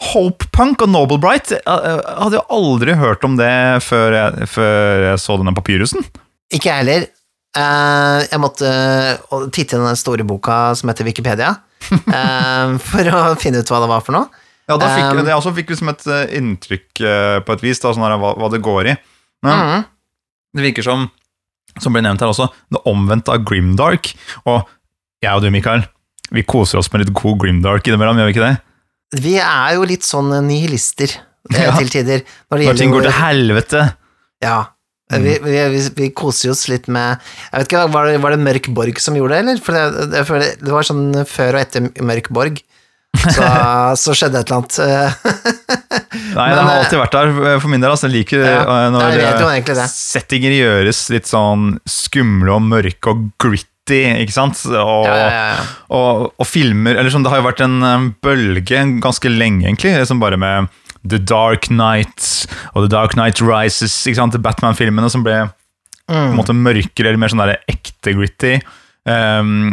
Hope Punk og Noble Bright jeg, jeg hadde jo aldri hørt om det før jeg, før jeg så denne papyrusen. Ikke jeg heller. Eh, jeg måtte titte i den store boka som heter Wikipedia, eh, for å finne ut hva det var for noe. Ja, da fikk, Um, Jeg også fikk liksom et eh, inntrykk eh, på et vis, da, sånn her, hva, hva det går i. Men Mhm. det virker som, som ble nevnt her også, det omvendte av Grimdark. Og jeg og du, Mikael, vi koser oss med litt god Grimdark innimellom, gjør vi ikke det? Vi er jo litt sånn nihilister eh, Ja. til tider. Når det Når ting går til helvete. Ja. Vi, vi, vi, vi koser oss litt med Jeg vet ikke, Var det, var det Mørk Borg som gjorde det, eller? For det, det, det var sånn før og etter Mørk Borg. Så, så skjedde et eller annet. Nei, Men, det har alltid vært der for min del. Altså, jeg liker Ja, eh, når jeg eh, settinger gjøres litt sånn skumle og mørke og gritty, ikke sant? Og, Ja, ja, og, og filmer Eller sånn, det har jo vært en eh, bølge ganske lenge, egentlig, liksom bare med The Dark Knight og The Dark Knight Rises, ikke sant? Batman-filmene som ble på en Mm. måte mørkere eller mer sånn der ekte gritty. Um,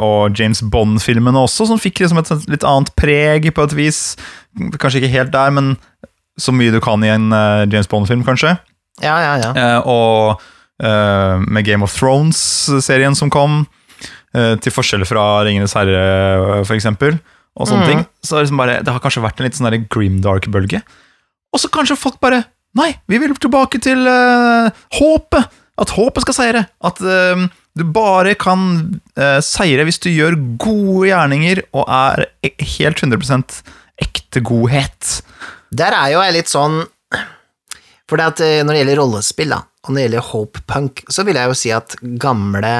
og James Bond-filmene også, som fikk liksom et litt annet preg på et vis. Kanskje ikke helt der, men så mye du kan i en eh, James Bond-film, kanskje. ja, ja, ja. Uh, og uh, med Game of Thrones-serien som kom, uh, til forskjell fra Ringenes herre, for eksempel, og sånne mm. ting. Så liksom bare, det har kanskje vært en litt sånn grimdark-bølge. Og så kanskje folk bare Nei, vi vil tilbake til håpet! At håpet skal seire. At du bare kan eh, seire hvis du gjør gode gjerninger og er e- helt 100% ekte godhet. Der er jo jeg litt sånn For eh, når det gjelder rollespill, da, og når det gjelder Hope Punk, så vil jeg jo si at gamle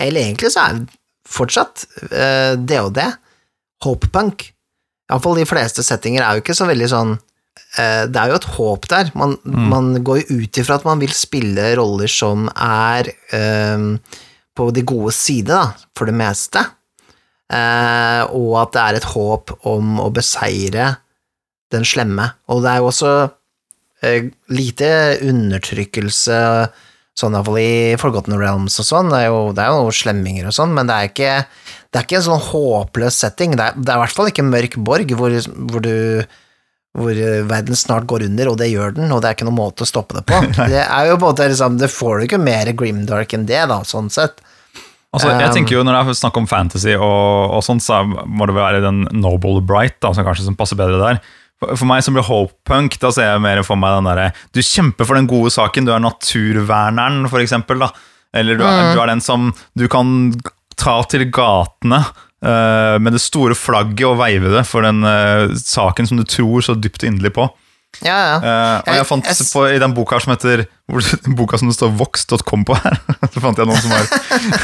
Eller egentlig så er det fortsatt eh, DOD Hope Punk. Iallfall de fleste settinger er jo ikke så veldig sånn eh, Det er jo et håp der. Man, man går jo ut ifra at man vil spille roller som er eh, på de gode side, da, for det meste. Eh, og at det er et håp om å beseire den slemme. Og det er jo også eh, lite undertrykkelse sånn iallfall i Forgotten Realms og sånn. Det er jo, det er jo slemminger og sånn, men det er ikke, det er ikke en sånn håpløs setting. Det er, det er i hvert fall ikke Mørk Borg, hvor, hvor du hvor eh, verden snart går under, og det gjør den, og det er ikke noen måte å stoppe det på. Det er jo på en måte liksom, det får du ikke mer grimdark enn det, da, sånn sett. Altså, jeg Um, tenker jo Når det er snakk om fantasy, og, og sånt, så må det være den Noble Bright da, som kanskje som passer bedre der. For, for meg som blir hope-punk, da ser jeg mer for meg den derre Du kjemper for den gode saken, du er naturverneren, for eksempel. Da. Eller du er, du er den som du kan ta til gatene med det store flagget og veive det for den eh, saken som du tror så dypt og inderlig på. Ja, ja. Uh, og jeg Jeg- fant jeg på, I den boka her som heter Boka som det står vox.com på her, så fant jeg noen som har,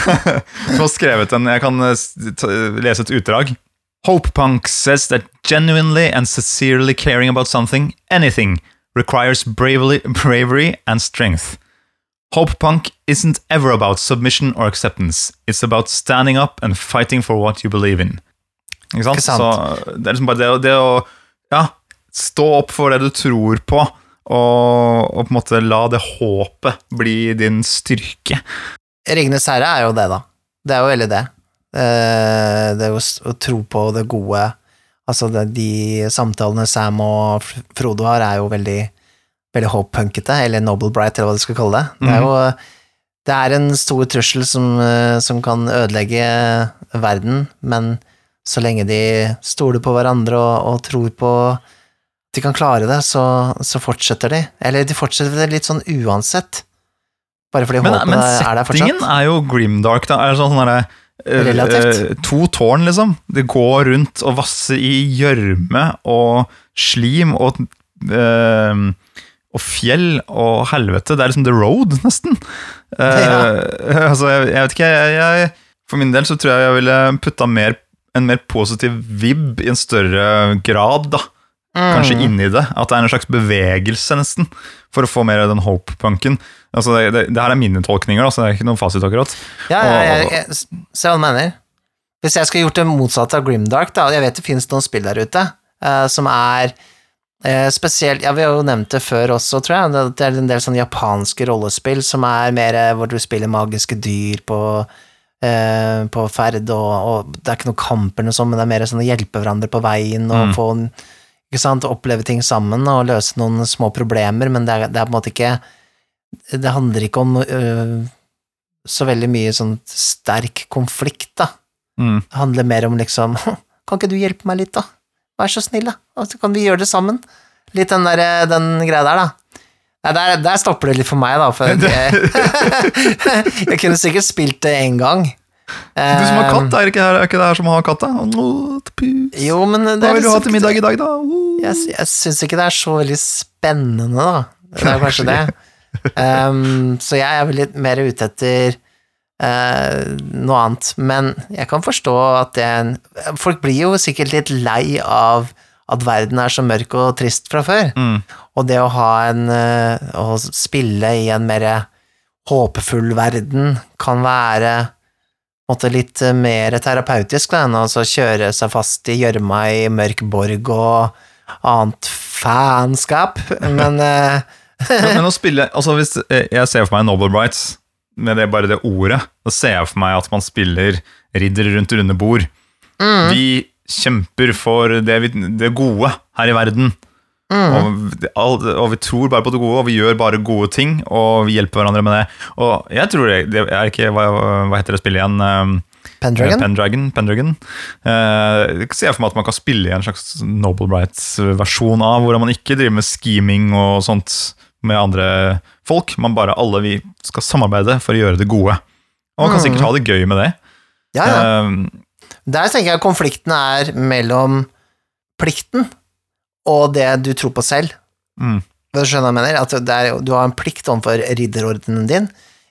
som har skrevet en Jeg kan eh, lese et utdrag. Hope Punk says that genuinely and sincerely caring about something, anything, requires bravery, bravery and strength. Hope Punk isn't ever about submission or acceptance. It's about standing up and fighting for what you believe in. Ikke sant? Ikke sant? Så det er liksom bare det, det å ja, stå opp for det du tror på, og, og på en måte la det håpet bli din styrke. Ringenes herre er jo det, da. Det er jo veldig det. Eh, Det er jo å tro på det gode Altså, det, de samtalene Sam og Frodo har, er jo veldig veldig hope-punkete, eller Noble Bright, eller hva du skal kalle det. Det er jo det er en stor trussel som, eh, som kan ødelegge verden, men så lenge de stoler på hverandre og, og tror på at de kan klare det, så, så fortsetter de. Eller de fortsetter det litt sånn uansett. Bare fordi Men, håpet men er der fortsatt. Men settingen er jo grimdark. Da. Er sånn, sånn derre, eh, Relativt. eh, To tårn, liksom. Det går rundt og vasser i gjørme og slim og eh, og fjell og helvete. Det er liksom the road, nesten. Eh, altså, jeg, jeg vet ikke, jeg, jeg For min del så tror jeg jeg ville putta mer, en mer positiv vib i en større grad, da. Kanskje inni det. At det er en slags bevegelse, nesten. For å få mer av den hope-punken. Altså, det, det, det her er mine tolkninger, da, så det er ikke noen fasit, akkurat. Ja, ja, Og- jeg, Se hva du mener. Hvis jeg skulle gjort det motsatte av Grimdark, da, jeg vet det finnes noen spill der ute uh, som er eh, spesielt Ja, vi har jo nevnt det før også, tror jeg. Det, det er en del sånne japanske rollespill som er mer eh, hvor du spiller magiske dyr på eh, på ferd, og, og det er ikke noe kamp eller noe sånt, men det er mer sånn å hjelpe hverandre på veien og Mm. få ikke sant, oppleve ting sammen og løse noen små problemer, men det er, det er på en måte ikke Det handler ikke om øh, så veldig mye sånn sterk konflikt, da. Mm. Det handler mer om liksom Kan ikke du hjelpe meg litt, da? Vær så snill, da. Og så kan vi gjøre det sammen. Litt den, der, den greia der, da. Nei, der, der stopper det litt for meg, da. For jeg, jeg kunne sikkert spilt det én gang. Du som har katt, er ikke, er ikke det her som har katt? da? Jo, men Hva vil du ha liksom til middag i dag, da? Uh. Jeg, jeg syns ikke det er så veldig spennende, da. Det er kanskje det. Um, så jeg er vel litt mer ute etter eh, noe annet. Men jeg kan forstå at det Folk blir jo sikkert litt lei av at verden er så mørk og trist fra før. Mm. Og det å ha en eh, Å spille i en mer håpefull verden kan være måtte, litt mer terapeutisk da, enn å så kjøre seg fast i gjørma i mørk borg og annet faenskap, men eh, Men, men å spille altså hvis Jeg ser for meg Noble Brights med det, bare det ordet. Da ser jeg for meg at man spiller riddere rundt runde bord. Mm. Vi kjemper for det, vi, det gode her i verden. Mm. Og, og vi tror bare på det gode, og vi gjør bare gode ting, og vi hjelper hverandre med det. Og jeg tror det, det er ikke Hva, hva heter det spillet igjen? Um, Pendragon? Pendragon. Pendragon. Eh, jeg for meg at man kan spille i en slags Noble Brights-versjon av, hvor man ikke driver med scheming og sånt med andre folk. Man bare alle vi skal samarbeide for å gjøre det gode. Og man kan sikkert ha det gøy med det. Ja, ja. Eh, Der tenker jeg konflikten er mellom plikten og det du tror på selv. Mm. Du skjønner jeg mener? At er, du har en plikt overfor ridderordenen din,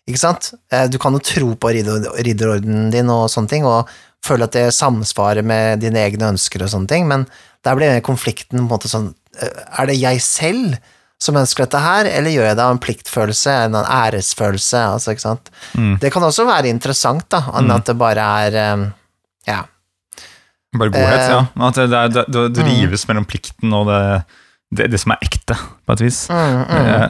ikke sant? Eh, Du kan jo tro på ridder, ridderordenen din og sånne ting, og føle at det samsvarer med dine egne ønsker og sånne ting, men der blir konflikten på en måte sånn eh, Er det jeg selv som ønsker dette her, eller gjør jeg det av en pliktfølelse, en æresfølelse, altså, ikke sant? Mm. Det kan også være interessant, da, enn at det bare er eh, Ja. bare godhet, uh, ja. At det, det, det, det, det mm. mellom plikten og det, som er ekte, på et vis. Mm, mm. Eh,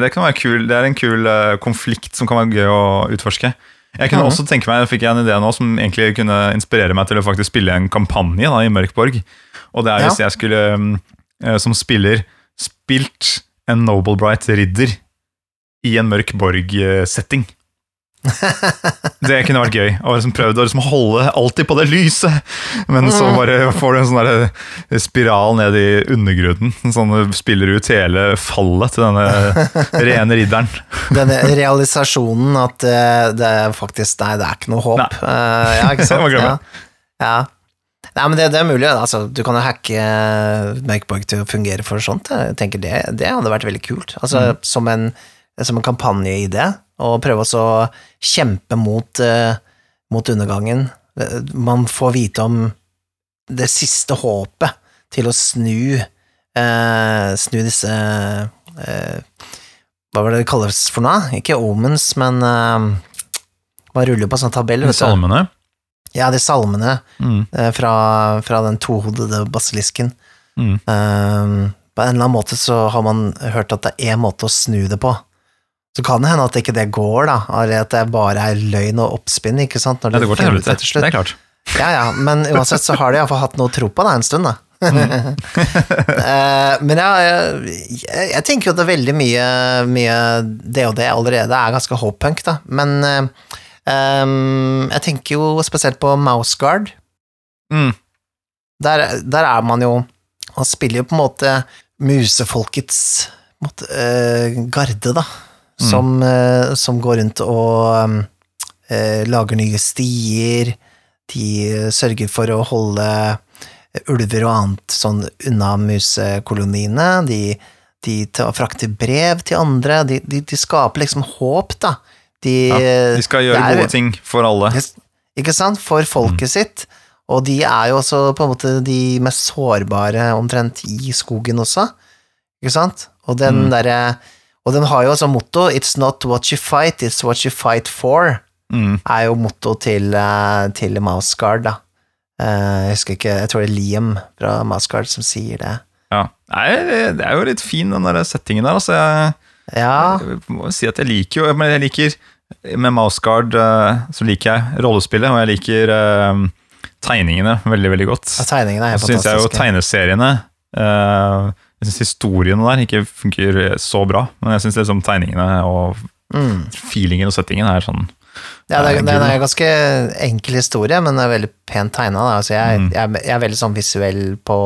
Det, kan være kul, det er en kul konflikt som kan være gøy å utforske. Jeg kunne Mhm. også tenke meg, fikk jeg en idé nå som egentlig kunne inspirere meg til å faktisk spille en kampanje da, i Mørkborg. Og det er hvis jeg skulle, mm, som spiller, spilt en Noble Bright ridder i en mørk borg-setting. Det kunne vært gøy. Og liksom prøvd å liksom holde alltid på det lyset, men så Mhm. bare får du en sånn spiral ned i undergrunnen. Sånn du spiller ut hele fallet til denne rene ridderen. Denne realisasjonen at det, det er faktisk Nei, det er ikke noe håp. Nei. Uh, ja, ikke sant? Det ja. ja. Nei, men det, det er mulig. Altså, du kan jo hacke Makeborg til å fungere for sånt. Jeg tenker det, det hadde vært veldig kult. Altså, Mm. som, en, som en kampanjeidé. Og prøve å kjempe mot, uh, mot undergangen. Eh, Man får vite om det siste håpet til å snu uh, Snu disse uh, Hva var det det kalles for noe? Ikke omens, men eh, Man ruller på sånn tabell. Salmene. Ja, de salmene Mm. eh, fra, fra den tohodede basilisken. Mm. Um, på en eller annen måte så har man hørt at det er én måte å snu det på. Så kan det hende at ikke det går, da, at det bare er løgn og oppspinn, ikke sant, når Ja, det går til helvete. det til slutt. Det er klart. Ja, ja, men uansett så har de iallfall hatt noe å tro på da, en stund, da. Mm. men ja, jeg, jeg tenker jo at det er veldig mye, mye det og det allerede er ganske hoppunk, da. Men eh, ehm, jeg tenker jo spesielt på Mouseguard. Mm. Der, der er man jo Han spiller jo på en måte musefolkets måte, uh, garde, da. Som, uh, som går rundt og eh, lager nye stier. De sørger for å holde ulver og annet sånn unna musekoloniene. De, de tar- frakter brev til andre. De, de, de skaper liksom håp, da. De, Ja, de skal gjøre er- gode ting for alle. Ikke sant? For folket sitt. Og de er jo også på en måte de mest sårbare omtrent i skogen også. Ikke sant? Og den Mm. derre Og den har jo også motto 'It's not what you fight, it's what you fight for', Mm. er jo motto til, til Mouse Guard, da. Eh, Jeg husker ikke, jeg tror det er Liam fra Mouse Guard som sier det. Ja. Det er jo litt fin, den der settingen der. Altså, jeg, Ja, jeg må si at jeg liker jo Men jeg liker Med Mouseguard eh, så liker jeg rollespillet, og jeg liker eh, tegningene veldig, veldig godt. Ja, tegningene er Så helt syns jeg jo tegneseriene eh, Jeg syns historiene der ikke funker så bra, men jeg syns liksom tegningene og Mm. feelingen og settingen er sånn Ja, det er, det er en ganske enkel historie, men det er veldig pent tegna. Altså jeg, Mm. jeg, jeg er veldig sånn visuell på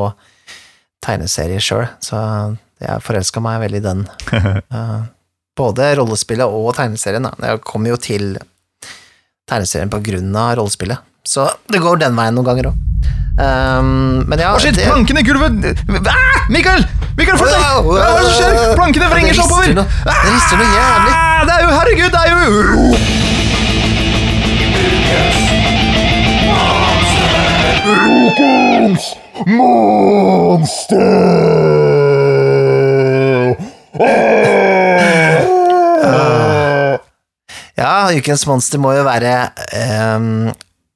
tegneserier sjøl, så jeg forelska meg veldig i den. Både rollespillet og tegneserien. Da. Jeg kom jo til tegneserien på grunn av rollespillet, så det går den veien noen ganger òg. men ja Å, shit! det- Plankene i gulvet ah, Mikael! Mikael, flytt deg! Hva er det som skjer? Plankene vrenger seg oppover! noe- Det rister noe jævlig. Ah, det er jo Herregud, det er jo Ja, ukens monster må jo være um,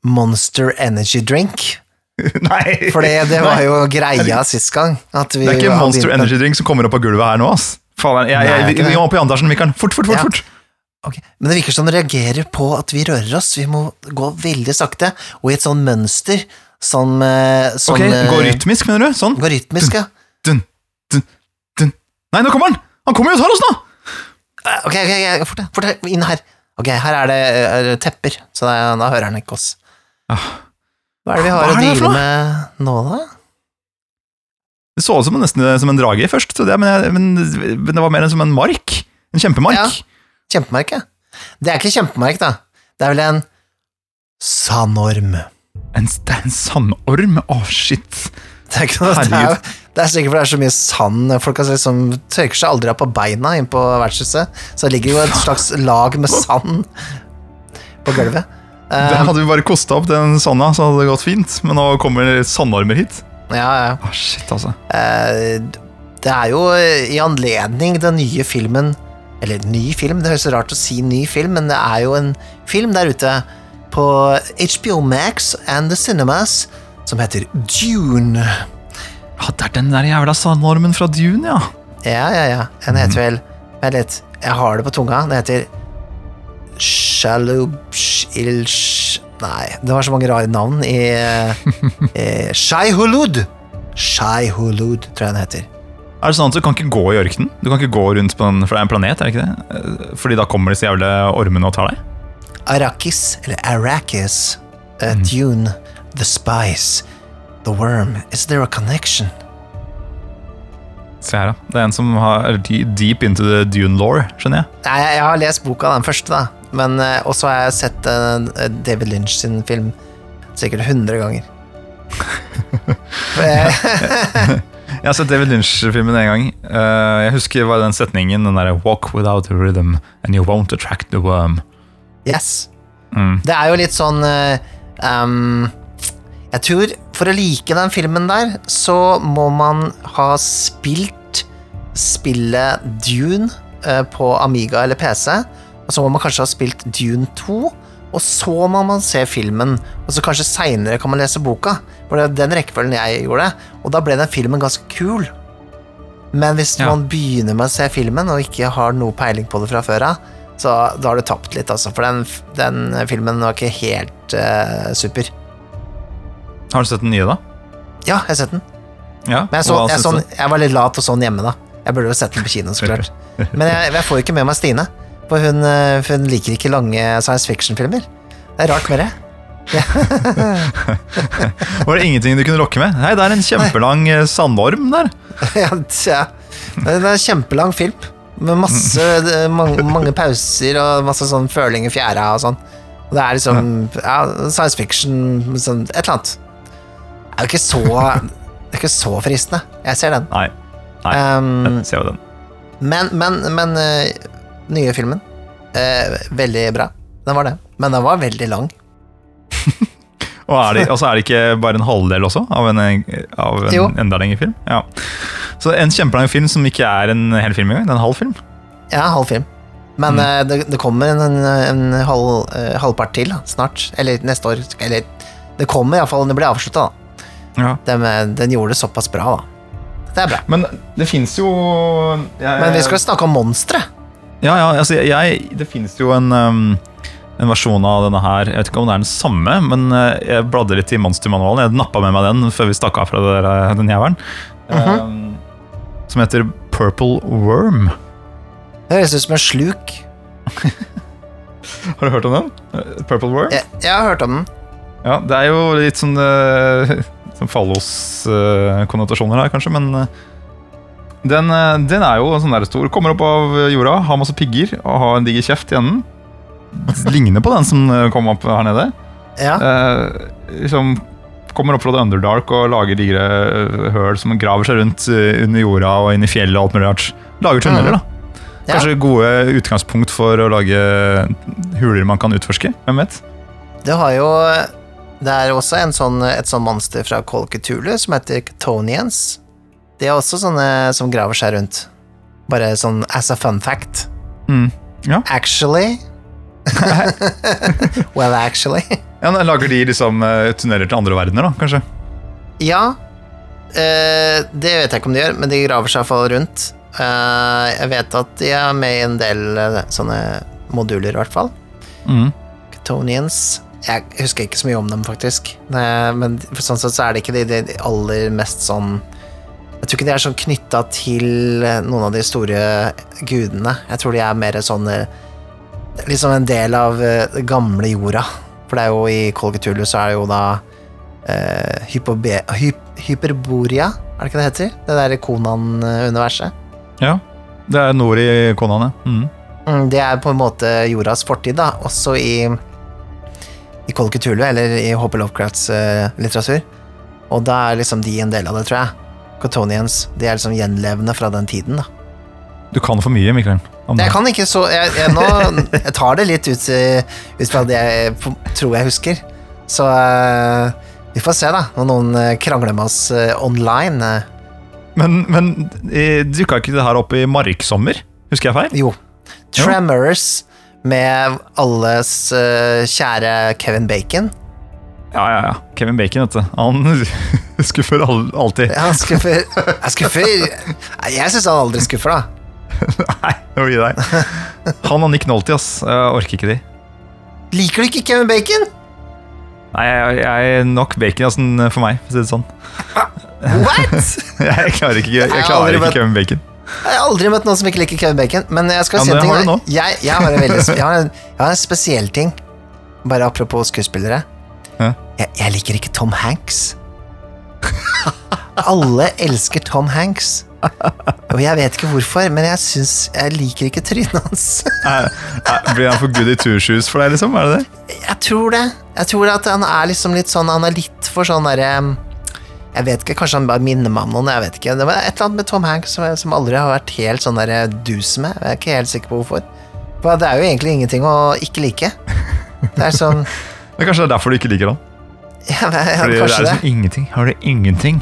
Monster Energy Drink. Nei! For det, var jo greia sist gang. Det er ikke Monster Energy Drink som kommer opp av gulvet her nå, ass. Faen, jeg, jeg, Nei, vi, vi må på Jandarsen, Mikael. Fort, fort, fort! Ja. fort. Okay. Men det virker som det reagerer på at vi rører oss. Vi må gå veldig sakte, og i et sånn mønster som, sånn som Ok, eh, Gå rytmisk, mener du? Sånn? Går rytmisk, ja. Dun, dun, dun. Nei, nå kommer han! Han kommer jo og tar oss nå! Eh, Ok, ok, ok, fort, fort, inn her. Ok, her er det er tepper, så da, da hører han ikke oss. Ah. Hva er det vi har å deale med nå, da? Det så ut som nesten som en drage først, det, men, jeg, men, det var mer enn som en mark. En kjempemark. Ja. Kjempemark, ja. Det er ikke kjempemark, da. Det er vel en sandorm. En, det er en sandorm? Å, shit. Det er, ikke noe, det, er, jo- det er sikkert fordi det er så mye sand. Folk har liksom tørker seg aldri av på beina inn på vertshuset. Så det ligger jo et slags lag med sand på gulvet. Det Eh, hadde vi bare kosta opp den sanda, så hadde det gått fint. Men nå kommer sandormer hit. ja, ja. Å, shit, altså. Eh, det er jo i anledning den nye filmen Eller ny film, det høres så rart å si ny film, men det er jo en film der ute på HBO Max and the Cinemas som heter Dune. Ja, det er den der jævla sandormen fra Dune, ja. Ja, ja, ja. Den heter vel Vent litt, jeg har det på tunga. Den heter Shalubshilsh Nei, det var så mange rare navn i eh, Shaihulud. Shaihulud, tror jeg den heter. Er det sånn at du kan ikke gå i ørkenen? Du kan ikke gå rundt på den, for det er en planet, er det ikke det? Eh, Fordi da kommer disse jævla ormene og tar deg? Arrakis, eller Arrakis, uh, Dune, The Spice, The Worm. Is there a connection? Se her, da. Det er en som har, deep into the Dune law, skjønner jeg. Nei, jeg, har lest boka, den første, da. Men uh, også har jeg sett uh, David Lynch sin film sikkert 100 ganger. Jeg, har sett David Lynch-filmen en gang. Eh, jeg husker bare den setningen, den derre 'Walk without a rhythm, and you won't attract the worm'. yes. Mm. Det er jo litt sånn um, Jeg tror for å like den filmen der, så må man ha spilt spillet Dune uh, på Amiga eller PC. Og så må man kanskje ha spilt Dune 2, og så må man se filmen. Og så kanskje seinere kan man lese boka. For det er den rekkefølgen jeg gjorde. Og da ble den filmen ganske kul. Men hvis Ja. man begynner med å se filmen og ikke har noe peiling på det fra før av, så da har du tapt litt, altså. For den, den filmen var ikke helt uh, super. Har du sett den nye, da? Ja, jeg har sett den. Ja, Men jeg, så, jeg, sånn, jeg var litt lat og sånn hjemme, da. Jeg burde jo sett den på kino, så klart. Men jeg, jeg får jo ikke med meg Stine. For hun, eh, for hun liker ikke lange science fiction-filmer. Det er rart med det. Var det ingenting du kunne rokke med? Nei, det er en kjempelang eh, sandorm der. ja. Det er en kjempelang film. Med masse, mange, mange pauser og masse sånn føling i fjæra og sånn. Og det er liksom ja, science fiction sånn, Et eller annet. Er jo ikke så Det er ikke så fristende. Jeg ser den. Nei, Nei. Um, jeg ser jo den. men men, men uh, nye filmen uh, Veldig bra. Den var det. Men den var veldig lang. Og er det, altså er det ikke bare en halvdel også, av en, av en enda lengre film? Ja. Så en kjempelang film som ikke er en hel film engang, det er en halv film. Ja, halv film. Men Mm. eh, det, det kommer en, en, en halv, halvpart til da, snart. Eller neste år. Eller det kommer iallfall det blir avslutta. Ja. Den, eh, den gjorde det såpass bra, da. Det er bra. Men det fins jo jeg, Men vi skal snakke om monstre. Ja, ja, altså jeg, det finnes jo en, um, en versjon av denne her Jeg vet ikke om det er den samme, men uh, jeg bladde litt i monstermanualen. Jeg nappa med meg den før vi stakk av fra der, uh, den jævelen. um, som heter Purple Worm. Det høres ut som en sluk. Har du hørt om den? Purple Worm? Jeg, jeg har hørt om den. Ja, det er jo litt sånn uh, fallos-konnotasjoner her, kanskje, men uh, den, uh, den er jo sånn der stor. Kommer opp av jorda, har masse pigger og har en diger kjeft i enden. Ligner på den som uh, kom opp her nede. Ja. Eh, liksom Kommer opp fra The Underdark og lager digre høl som graver seg rundt under jorda og inn i fjellet og alt mulig rart. Lager tunneler, da. Kanskje gode utgangspunkt for å lage huler man kan utforske. Hvem vet? Det har jo Det er også en sånn, et sånn monster fra Call Cthulhu som heter Chtonians. De er også sånne som graver seg rundt. Bare sånn as a fun fact. Mm. Actually Well, actually. Ja, Lager de liksom eh, tunneler til andre verdener, da, kanskje? Ja. Eh, det vet jeg ikke om de gjør, men de graver seg iallfall rundt. Eh, jeg vet at de er med i en del eh, sånne moduler, i hvert fall. Mm. Chtonians. Jeg husker ikke så mye om dem, faktisk. Eh, men for sånn sett så er det ikke de, de, aller mest sånn Jeg tror ikke de er sånn knytta til eh, noen av de store gudene. Jeg tror de er mer sånn eh, Liksom en del av den gamle jorda. For det er jo i Kolgetulu så er det jo da eh, hypobe, hyp, Hyperboria, er det ikke det heter? Det der Konan-universet. Ja. Det er nord i Konan, ja. Mm. Mm, Det er på en måte jordas fortid, da, også i i Kolkutulu, eller i H.P. Lovecrafts uh, litteratur. Og da er liksom de en del av det, tror jeg. Cotonians. De er liksom gjenlevende fra den tiden, da. Du kan for mye, Mikkel. Jeg kan ikke så Jeg, jeg, nå, jeg tar det litt ut, hvis ut fra det jeg tror jeg husker. Så uh, vi får se, da, når noen eh, krangler med oss uh, online. eh. Men, men eh, dukka ikke det her opp i marksommer? Husker jeg feil? Jo. Tremors med alles uh, kjære Kevin Bacon. Ja, ja, ja. Kevin Bacon, vet du. Han skuffer al alltid. Ja, Han skuffer Jeg skuffer Jeg syns han aldri skuffer, da. Nei. å gi deg. Han og Nick Nolty, ass. Jeg orker ikke de. Liker du ikke Kevin Bacon? Nei, jeg, jeg er nok bacon for meg, for å si det sånn. What? Jeg klarer ikke, jeg klarer ikke Kevin Bacon. Jeg har aldri møtt noen som ikke liker Kevin Bacon. Men jeg skal Ja, si en ting. Jeg, jeg, har en veldig, jeg, har en, jeg har en spesiell ting. Bare apropos skuespillere. Ja. Jeg, jeg liker ikke Tom Hanks. Alle elsker Tom Hanks. Og jeg vet ikke hvorfor, men jeg syns Jeg liker ikke trynet hans. Er, er, blir han for goody two shoes for deg, liksom? Er det det? Jeg tror det. Jeg tror at han er liksom litt sånn Han er litt for sånn derre Jeg vet ikke, kanskje han bare minner meg om noen. Jeg vet ikke Det var et eller annet med Tom Hanks som, som aldri har vært helt sånn der dus med. Jeg er ikke helt sikker på hvorfor. For det er jo egentlig ingenting å ikke like. Det er sånn Men kanskje det er derfor du ikke liker han? ja, men- ja, Fordi det er liksom det. ingenting. Har du ingenting?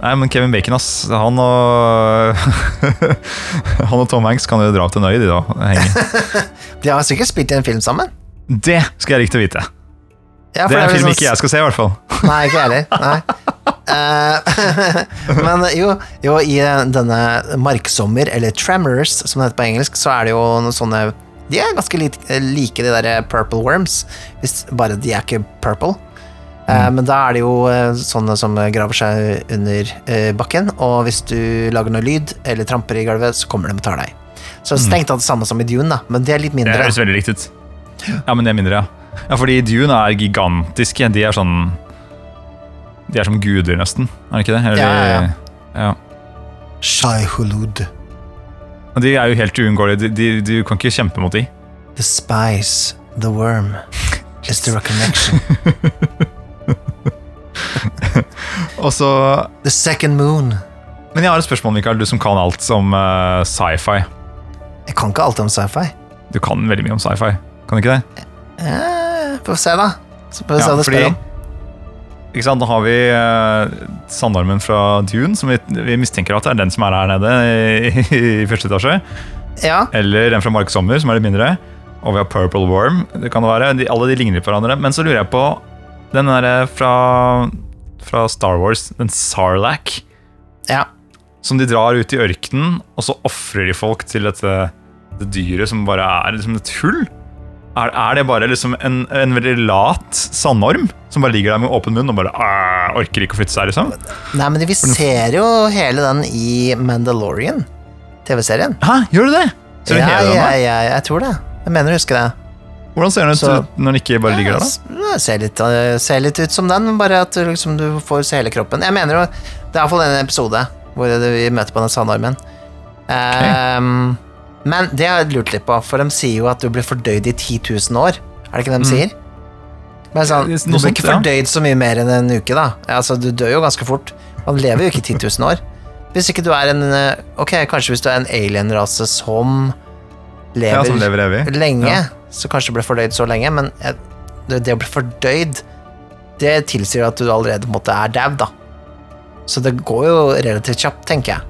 Nei, men Kevin Bacon, ass. Han og Han og Tom Hanks kan jo dra til Nøy, de da. De har sikkert spilt i en film sammen. Det skal jeg like til å vite. Ja, Det er en film sånn- ikke jeg skal se, i hvert fall. Nei, ikke jeg heller. Eh, men jo, jo, i denne Marksommer, eller Tremors, som det heter på engelsk, så er det jo noen sånne De er ganske like, like de der Purple Worms, hvis bare de er ikke purple. Mm. Men da er det jo eh, sånne som graver seg under eh, bakken, og hvis du lager noe lyd eller tramper i gulvet, så kommer de og tar deg. Så strengt tatt det samme som i Dune, da, men det er litt mindre. Det høres veldig likt ut. Ja, men det er mindre, ja. Ja, fordi Dune er gigantiske. De er sånn De er som guder, nesten. Er det ikke det? Eller, Ja, ja, ja. Shai Hulud. De er jo helt uunngåelige. Du kan ikke kjempe mot de. The spice, the worm, is the connection? Og så The second moon. Men jeg har et spørsmål, Mikael, du som kan alt om uh, sci-fi. Jeg kan ikke alt om sci-fi. Du kan veldig mye om sci-fi, kan du ikke det? Eh, Få se, da. Så får vi se hva det spør om. Ikke sant, Da har vi eh, sandarmen fra Dune, som vi, vi mistenker at det er den som er her nede i, i første etasje. Ja, Eller den fra Mark Sommer, som er litt mindre. Og vi har Purple Worm. Det kan det være. De, alle de ligner på hverandre. Men så lurer jeg på den derre fra, fra Star Wars, den Sarlac, ja. som de drar ut i ørkenen, og så ofrer de folk til dette det dyret som bare er liksom et hull. Er, er det bare liksom en, en veldig lat sandorm som bare ligger der med åpen munn og bare «Åh, orker ikke å flytte seg, liksom? Nei, men vi ser jo hele den i Mandalorian. TV-serien. Hæ, gjør du det? Ser du Ja, hele den ja, da? ja, jeg tror det. Jeg mener å huske det. Hvordan ser den ut Så- når den ikke bare ligger der, da? Ser litt, eh, ser litt ut som den, bare at du, liksom, du får se hele kroppen. Jeg mener jo Det er iallfall en episode hvor vi møter på den sandarmen. Ehm, men det har jeg lurt litt på, for de sier jo at du blir fordøyd i 10 000 år. Er det ikke det de sier? Men sånn, Mm. Du blir ikke fordøyd så mye mer enn en uke, da. Altså, du dør jo ganske fort. Man lever jo ikke i 10 000 år. Hvis ikke du er en eh, Ok, kanskje hvis du er en alien-rase som lever, Ja, som lever evig. lenge, Ja. så kanskje du ble fordøyd så lenge, men det, det å bli fordøyd, det tilsier at du allerede på en måte er dau, da. Så det går jo relativt kjapt, tenker jeg.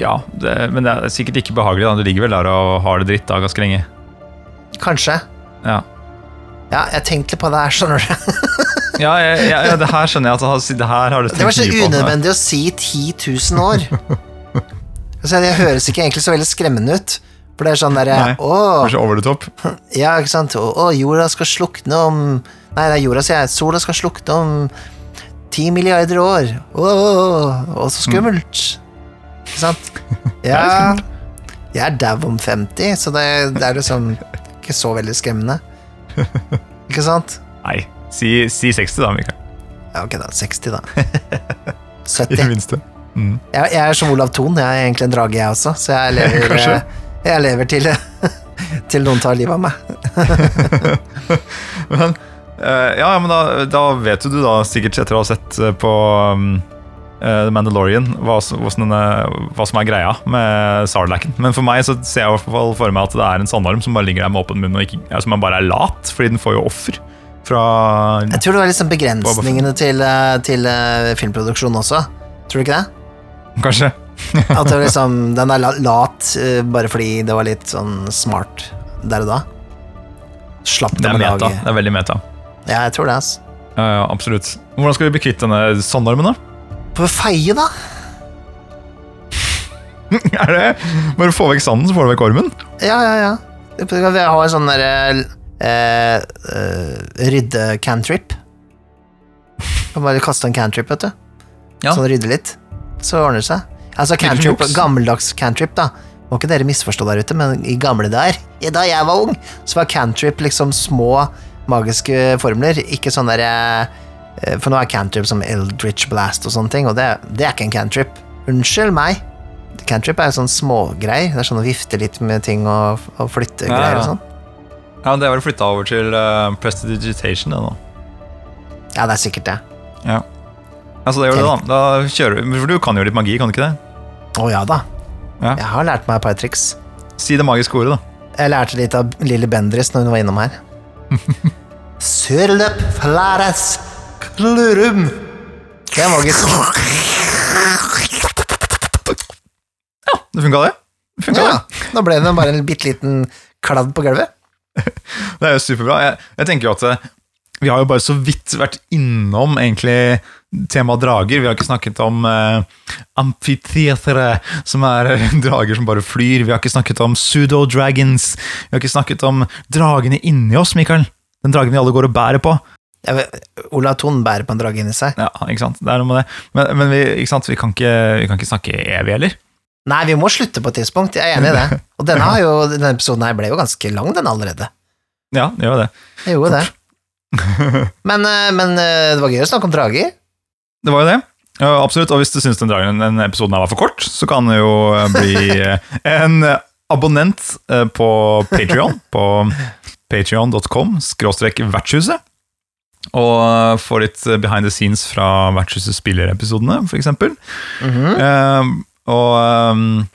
Ja, det, men det er sikkert ikke behagelig. da Du ligger vel der og har det dritt da ganske lenge. Kanskje. Ja, Ja, jeg tenkte litt på det her, skjønner du. ja, ja, ja det her skjønner jeg at han- det her har du Det var så mye på. unødvendig å si 10 000 år. Altså, det høres ikke egentlig så veldig skremmende ut. For det er sånn derre. Å, Kanskje over the top. ja, ikke sant. Å, jorda skal slukne om Nei, det er jorda, sier jeg. Sola skal slukne om ti milliarder år. Å, å, så skummelt. Ikke sant? Ja. Jeg er dau om 50, så det, det er liksom ikke så veldig skremmende. Ikke sant? Nei, si, si 60 da, Mikael. Ja, ok, da. 60, da. 70. I det 70. minste. Jeg, jeg er som Olav Thon, jeg er egentlig en drage, jeg også, så jeg lever, eh, jeg lever til, til noen tar livet av meg. Men, eh, ja, men da, da vet du da sikkert etter å ha sett eh, på eh, The Mandalorian hva, s- denne, hva som er greia med Sarlacken. Men for meg så ser jeg i hvert fall for meg at det er en sandorm som bare ligger der med åpen munn og ikke, som bare er lat, fordi den får jo offer fra Jeg tror det var liksom begrensningene til, eh, til eh, filmproduksjon også. Tror du ikke det? Kanskje. At det var liksom, den er lat eh, bare fordi det var litt sånn smart der og da. Slapp Det dem er meta. Det er veldig meta. Ja, jeg tror det, ass. Ja, ja, absolutt. Hvordan skal vi bli kvitt denne sandormen, da? Vi feie, da? er det Bare få vekk sanden, så får du vekk ormen? Ja, ja, ja. Vi har en sånn derre eh, eh, rydde-cantrip. Kan bare kaste en cantrip, vet du. Ja. Sånn rydde litt. Så ordner det seg. Altså cantrip, gammeldags cantrip, da. Må ikke dere misforstå der ute, men i gamle dager, da jeg var ung, så var cantrip liksom små magiske formler, ikke sånn derre eh, For nå er cantrip som Eldritch Blast og sånne ting, og det, det er ikke en cantrip. Unnskyld meg. Cantrip er jo sånn smågreier. Det er sånn å vifte litt med ting og, og flytte Ja, greier ja. og sånn. Ja, men Det er vel flytta over til uh, prestidigitation, det nå. Ja, det er sikkert det. Ja. Altså, det gjør du, da. Da kjører du For du kan jo litt magi, kan du ikke det? Å ja da. Ja. Jeg har lært meg et par triks. Si det magiske ordet, da. Jeg lærte litt av lille Bendris når hun var innom her. Sørløp flares klurum. Det er magisk. Ja, Det funka, det. det, funka, Ja, da ble det bare en bitte liten kladd på gulvet. det. Det er jo superbra. Jeg, jeg tenker jo at eh, vi har jo bare så vidt vært innom egentlig temaet drager. Vi har ikke snakket om uh, amfiteatre, som er eh, drager som bare flyr. Vi har ikke snakket om pseudo-dragons. Vi har ikke snakket om dragene inni oss, Mikael. Den dragen vi alle går og bærer på. Ola Thon bærer på en drage inni seg. Ja, ikke sant? Det er noe med det. Men, men vi, ikke sant? Vi, kan ikke, vi kan ikke snakke evig, heller. Nei, vi må slutte på et tidspunkt. Jeg er enig i det. Og denne, har jo, denne episoden her ble jo ganske lang, den allerede. Ja, det gjør det. Jeg gjorde det. Men, eh, men eh, det var gøy å snakke om drager. Det var jo det. Ja, absolutt. Og hvis du syns den, dragen- den episoden her var for kort, så kan det jo eh, bli en abonnent på Patrion. På patrion.com skråstrek vertshuset. Og eh, få litt behind the scenes fra Vertshuset spiller-episodene, f.eks. Mm -hmm. uh, og um,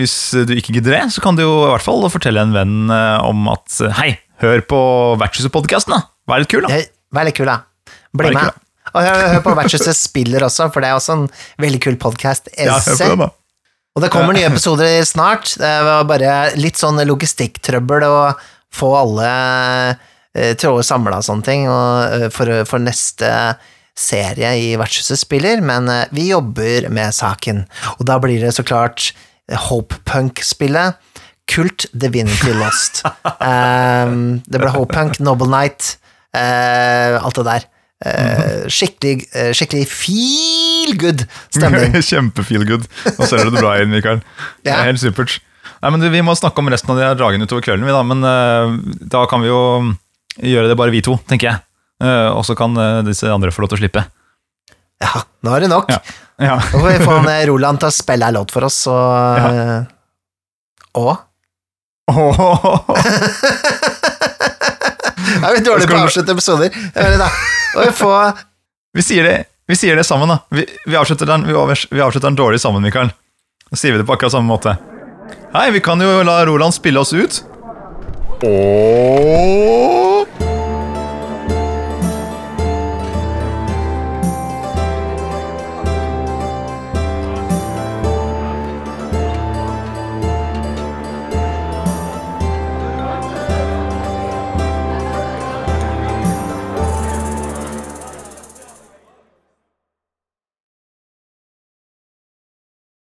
hvis du ikke gidder det, så kan du jo i hvert fall fortelle en venn eh, om at eh, hei, hør på Vertshuset-podkasten, da! Vær litt kul, da. Eh, Vær litt kul, da. Bli med. Og hør, hør på Vertshuset spiller også, for det er også en veldig kul podkast. Ja. Og det kommer nye episoder snart. Det var bare litt sånn logistikktrøbbel å få alle eh, tråder samla og sånne ting eh, for, for neste serie i Vertshuset spiller, men eh, vi jobber med saken. Og da blir det så klart Hope Punk-spillet. Kult Divinity Lost. Um, det ble Hope Punk, Noble Night, uh, alt det der. Uh, skikkelig, uh, skikkelig feel good stemning. Kjempefeel good. Nå ser du det bra inn, Mikael. Det er helt supert. Nei, men Vi må snakke om resten av de dragene utover kvelden, men eh, da kan vi jo gjøre det bare vi to, tenker jeg. Uh, og så kan eh, disse andre få lov til å slippe. Ja, nå er det nok. Ja. Ja. Nå får vi få han eh, Roland til å spille en låt for oss, og ja. Og? Jeg er litt dårlig på å avslutte episoder. Da. Vi får vi, sier det, vi sier det sammen, da. Vi, vi, avslutter den, vi, overs- vi avslutter den dårlig sammen, Mikael. Så sier vi det på akkurat samme måte. Hei, vi kan jo la Roland spille oss ut. Åh